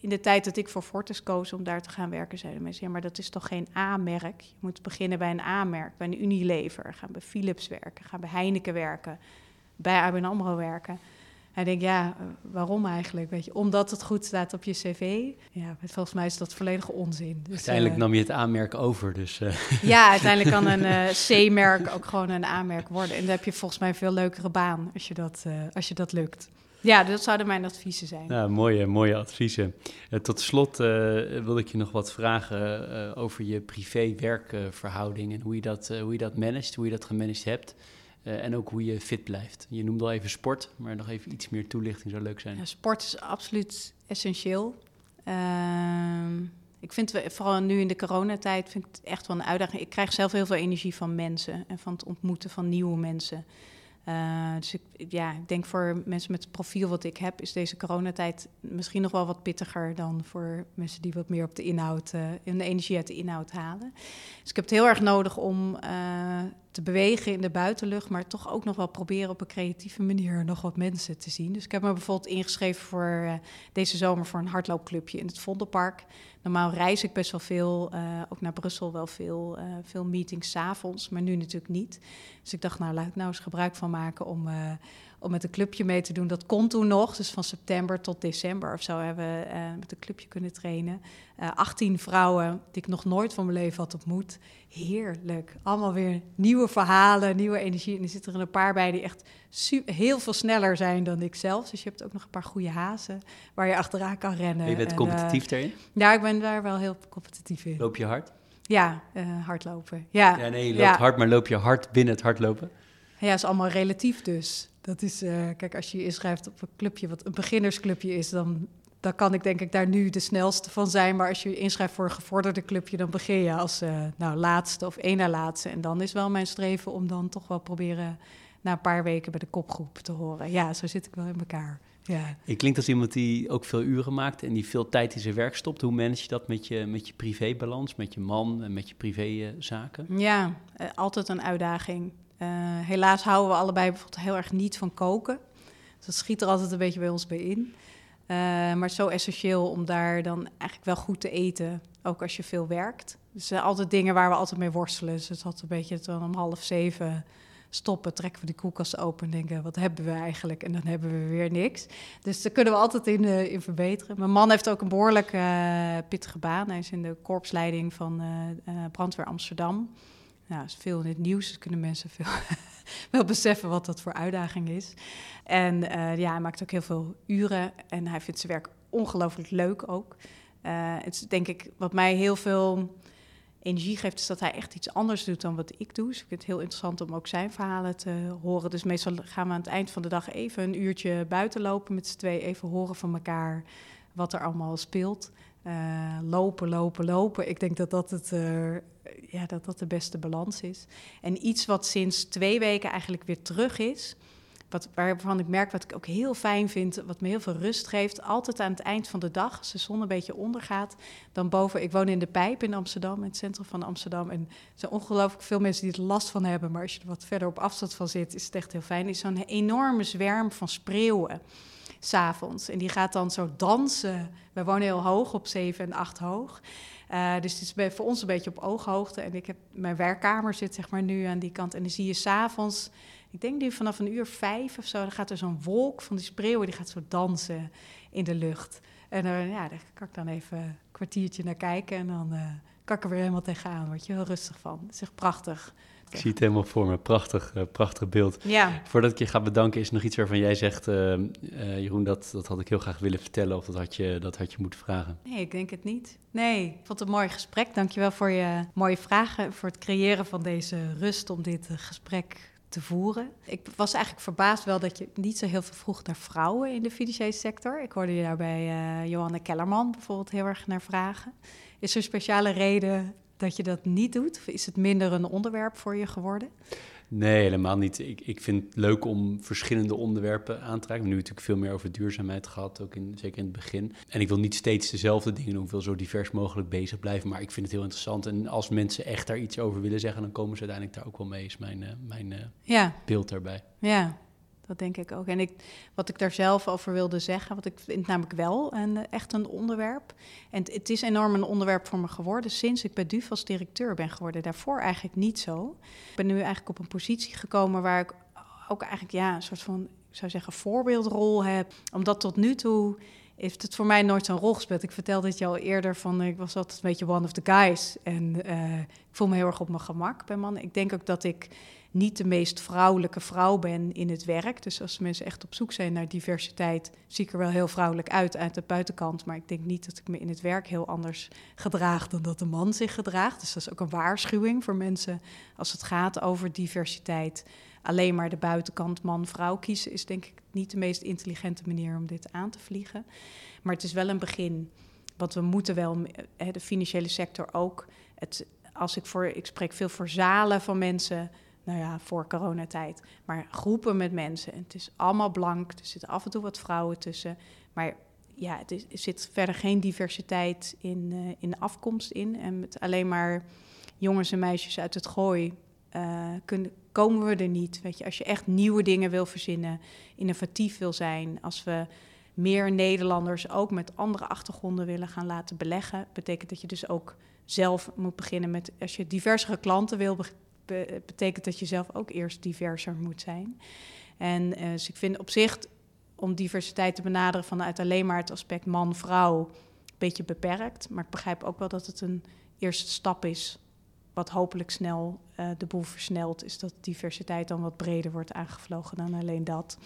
S2: in de tijd dat ik voor Fortis koos om daar te gaan werken, zeiden mensen, ja, maar dat is toch geen A-merk? Je moet beginnen bij een A-merk, bij een Unilever, gaan bij Philips werken, gaan bij Heineken werken, bij ABN AMRO werken. Hij denkt, ja, eh, waarom eigenlijk? Weet je, omdat het goed staat op je cv. Ja, volgens mij is dat volledige onzin.
S1: Dus, uiteindelijk uh, nam je het aanmerk over, dus... Uh.
S2: Ja, uiteindelijk kan een uh, C-merk ook gewoon een A-merk worden. En dan heb je volgens mij een veel leukere baan als je dat, als je dat lukt. Ja, dat zouden mijn adviezen zijn.
S1: Nou, mooie, mooie adviezen. tot slot wil ik je nog wat vragen over je privé-werkverhouding... en hoe je, dat, hoe je dat managt, hoe je dat gemanaged hebt... Uh, en ook hoe je fit blijft. Je noemde al even sport, maar nog even iets meer toelichting zou leuk zijn.
S2: Ja, sport is absoluut essentieel. Uh, ik vind vooral nu in de coronatijd vind ik het echt wel een uitdaging. Ik krijg zelf heel veel energie van mensen en van het ontmoeten van nieuwe mensen. Uh, dus ik, ja, ik denk voor mensen met het profiel wat ik heb, is deze coronatijd misschien nog wel wat pittiger dan voor mensen die wat meer op de inhoud, uh, de energie uit de inhoud halen. Dus ik heb het heel erg nodig om uh, te bewegen in de buitenlucht, maar toch ook nog wel proberen op een creatieve manier nog wat mensen te zien. Dus ik heb me bijvoorbeeld ingeschreven voor deze zomer voor een hardloopclubje in het Vondelpark. Normaal reis ik best wel veel, uh, ook naar Brussel wel veel, uh, veel meetings s'avonds, maar nu natuurlijk niet. Dus ik dacht, nou laat ik nou eens gebruik van maken om, uh, om met een clubje mee te doen. Dat kon toen nog, dus van september tot december of zo hebben we uh, met een clubje kunnen trainen. Uh, eh, 18 vrouwen die ik nog nooit van mijn leven had ontmoet. Heerlijk. Allemaal weer nieuwe verhalen, nieuwe energie. En er zitten er een paar bij die echt heel veel sneller zijn dan ik zelf. Dus je hebt ook nog een paar goede hazen waar je achteraan kan rennen.
S1: je bent competitief uh, daarin?
S2: Ja, ik ben daar wel heel competitief in.
S1: Loop je hard?
S2: Ja, hardlopen. Ja,
S1: ja nee, je loopt hard, maar loop je hard binnen het hardlopen?
S2: Ja, is allemaal relatief dus. Dat is, uh, kijk, als je je inschrijft op een clubje wat een beginnersclubje is, dan, dan kan ik denk ik daar nu de snelste van zijn. Maar als je je inschrijft voor een gevorderde clubje, dan begin je als uh, nou, laatste of één na laatste. En dan is wel mijn streven om dan toch wel proberen na een paar weken bij de kopgroep te horen. Ja, zo zit ik wel in elkaar. Ja.
S1: Je klinkt als iemand die ook veel uren maakt en die veel tijd in zijn werk stopt. Hoe manage je dat met je, met je privébalans, met je man en met je privézaken?
S2: Ja, uh, altijd een uitdaging. Uh, helaas houden we allebei bijvoorbeeld heel erg niet van koken. Dus dat schiet er altijd een beetje bij ons bij in. Uh, maar zo essentieel om daar dan eigenlijk wel goed te eten, ook als je veel werkt. Dus zijn altijd dingen waar we altijd mee worstelen. Dus het had een beetje dan om half zeven stoppen, trekken we de koelkast open en denken, wat hebben we eigenlijk? En dan hebben we weer niks. Dus daar kunnen we altijd in, uh, in verbeteren. Mijn man heeft ook een behoorlijk uh, pittige baan. Hij is in de korpsleiding van uh, Brandweer Amsterdam. Nou, is veel in het nieuws, dus kunnen mensen veel wel beseffen wat dat voor uitdaging is. En ja, hij maakt ook heel veel uren en hij vindt zijn werk ongelooflijk leuk ook. het is denk ik wat mij heel veel energie geeft, is dat hij echt iets anders doet dan wat ik doe. Dus ik vind het heel interessant om ook zijn verhalen te horen. Dus meestal gaan we aan het eind van de dag even een uurtje buiten lopen met z'n twee, even horen van elkaar wat er allemaal speelt. Uh, lopen, lopen, lopen. Ik denk dat dat, het, uh, ja, dat dat de beste balans is. En iets wat sinds twee weken eigenlijk weer terug is, wat, waarvan ik merk wat ik ook heel fijn vind, wat me heel veel rust geeft. Altijd aan het eind van de dag, als de zon een beetje ondergaat, dan boven. Ik woon in de Pijp in Amsterdam, in het centrum van Amsterdam. En er zijn ongelooflijk veel mensen die er last van hebben. Maar als je er wat verder op afstand van zit, is het echt heel fijn. Is zo'n enorme zwerm van spreeuwen s'avonds. En die gaat dan zo dansen. We wonen heel hoog, op 7 en 8 hoog. Uh, dus het is voor ons een beetje op ooghoogte. En ik heb, mijn werkkamer zit zeg maar nu aan die kant. En dan zie je s'avonds ik denk nu vanaf een uur vijf of zo, dan gaat er zo'n wolk van die spreeuwen, die gaat zo dansen in de lucht. En uh, ja, daar kan ik dan even een kwartiertje naar kijken en dan uh, kan ik er weer helemaal tegenaan. Word je heel rustig van. Het is echt prachtig.
S1: Ik zie het helemaal voor me. Prachtig, uh, prachtig beeld.
S2: Ja.
S1: Voordat ik je ga bedanken, is er nog iets waarvan jij zegt... Jeroen, dat, dat had ik heel graag willen vertellen... of dat had, je, dat had je moeten vragen.
S2: Nee, ik denk het niet. Nee, ik vond het een mooi gesprek. Dankjewel voor je mooie vragen... voor het creëren van deze rust om dit gesprek te voeren. Ik was eigenlijk verbaasd wel dat je niet zo heel veel vroeg naar vrouwen in de financiële sector. Ik hoorde je daar bij Johanne Kellerman bijvoorbeeld heel erg naar vragen. Is er een speciale reden dat je dat niet doet? Of is het minder een onderwerp voor je geworden?
S1: Nee, helemaal niet. Ik, ik vind het leuk om verschillende onderwerpen aan te raken. We hebben nu natuurlijk veel meer over duurzaamheid gehad, ook in, zeker in het begin. En ik wil niet steeds dezelfde dingen doen. Ik wil zo divers mogelijk bezig blijven, maar ik vind het heel interessant. En als mensen echt daar iets over willen zeggen, dan komen ze uiteindelijk daar ook wel mee, is mijn, uh, mijn uh, ja. beeld daarbij.
S2: Ja, dat denk ik ook. En ik, wat ik daar zelf over wilde zeggen, wat ik vind namelijk wel een, echt een onderwerp. En het, is enorm een onderwerp voor me geworden sinds ik bij DUF als directeur ben geworden. Daarvoor eigenlijk niet zo. Ik ben nu eigenlijk op een positie gekomen waar ik ook eigenlijk ja, een soort van, ik zou zeggen, voorbeeldrol heb. Omdat tot nu toe heeft het voor mij nooit zo'n rol gespeeld. Ik vertelde het je al eerder van, ik was altijd een beetje one of the guys. En uh, ik voel me heel erg op mijn gemak bij mannen. Ik denk ook dat ik niet de meest vrouwelijke vrouw ben in het werk. Dus als mensen echt op zoek zijn naar diversiteit, zie ik er wel heel vrouwelijk uit uit de buitenkant. Maar ik denk niet dat ik me in het werk heel anders gedraag dan dat een man zich gedraagt. Dus dat is ook een waarschuwing voor mensen als het gaat over diversiteit. Alleen maar de buitenkant man-vrouw kiezen is denk ik niet de meest intelligente manier om dit aan te vliegen. Maar het is wel een begin. Want we moeten wel, de financiële sector ook. Het, als ik voor, ik spreek veel voor zalen van mensen nou ja, voor coronatijd. Maar groepen met mensen. En het is allemaal blank. Er zitten af en toe wat vrouwen tussen. Maar ja, het is, er zit verder geen diversiteit in, uh, in afkomst in. En met alleen maar jongens en meisjes uit het gooi uh, kunnen, komen we er niet. Weet je, als je echt nieuwe dingen wil verzinnen, innovatief wil zijn, als we meer Nederlanders ook met andere achtergronden willen gaan laten beleggen, betekent dat je dus ook zelf moet beginnen met, als je diversere klanten wil betekent dat je zelf ook eerst diverser moet zijn. En uh, dus ik vind op zich om diversiteit te benaderen vanuit alleen maar het aspect man-vrouw een beetje beperkt. Maar ik begrijp ook wel dat het een eerste stap is, wat hopelijk snel uh, de boel versnelt, is dat diversiteit dan wat breder wordt aangevlogen dan alleen dat.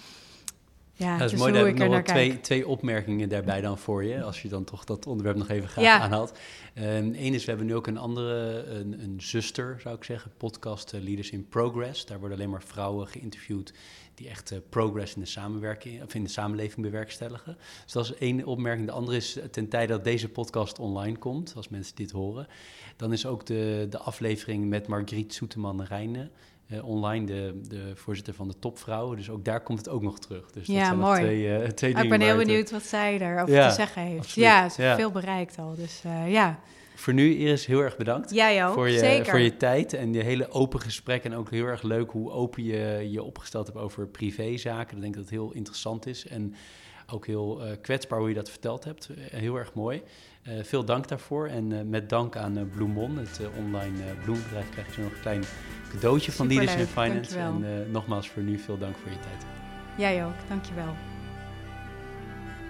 S1: Ja, dat is dus mooi. Daar heb ik nog twee, twee opmerkingen daarbij dan voor je, als je dan toch dat onderwerp nog even graag ja. aanhaalt. Eén ehm, is, we hebben nu ook een andere, een, een zuster, zou ik zeggen, podcast uh, Leaders in Progress. Daar worden alleen maar vrouwen geïnterviewd die echt uh, progress in de samenwerking of in de samenleving bewerkstelligen. Dus dat is één opmerking. De andere is ten tijde dat deze podcast online komt, als mensen dit horen, dan is ook de, de aflevering met Margriet Soeteman-Rijnen uh, online, de, de voorzitter van de topvrouwen. Dus ook daar komt het ook nog terug. Dus
S2: ja, dat mooi.
S1: Twee, uh, twee
S2: ik ben heel benieuwd wat zij daarover ja, te zeggen heeft. Ja, ze ja. veel bereikt al. Dus uh, ja.
S1: Voor nu, Iris, heel erg bedankt.
S2: Ook,
S1: voor je,
S2: zeker.
S1: Voor je tijd en je hele open gesprek. En ook heel erg leuk hoe open je je opgesteld hebt over privézaken. Ik denk dat het heel interessant is. En ook heel kwetsbaar hoe je dat verteld hebt. heel erg mooi. Uh, veel dank daarvoor. En uh, met dank aan uh, Bloemon, het online bloembedrijf, krijg je nog een klein cadeautje van Leaders in Finance. Dankjewel. En nogmaals voor nu veel dank voor je tijd.
S2: Jij ook, dankjewel.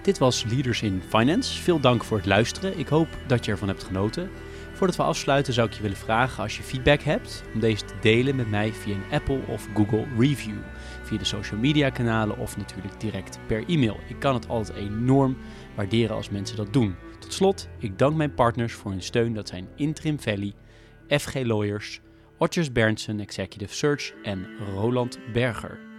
S1: Dit was Leaders in Finance. Veel dank voor het luisteren. Ik hoop dat je ervan hebt genoten. Voordat we afsluiten zou ik je willen vragen als je feedback hebt om deze te delen met mij via een Apple of Google review, via de social media kanalen of natuurlijk direct per e-mail. Ik kan het altijd enorm waarderen als mensen dat doen. Tot slot, ik dank mijn partners voor hun steun. Dat zijn Interim Valley, FG Lawyers, Otjes Berndsen Executive Search en Roland Berger.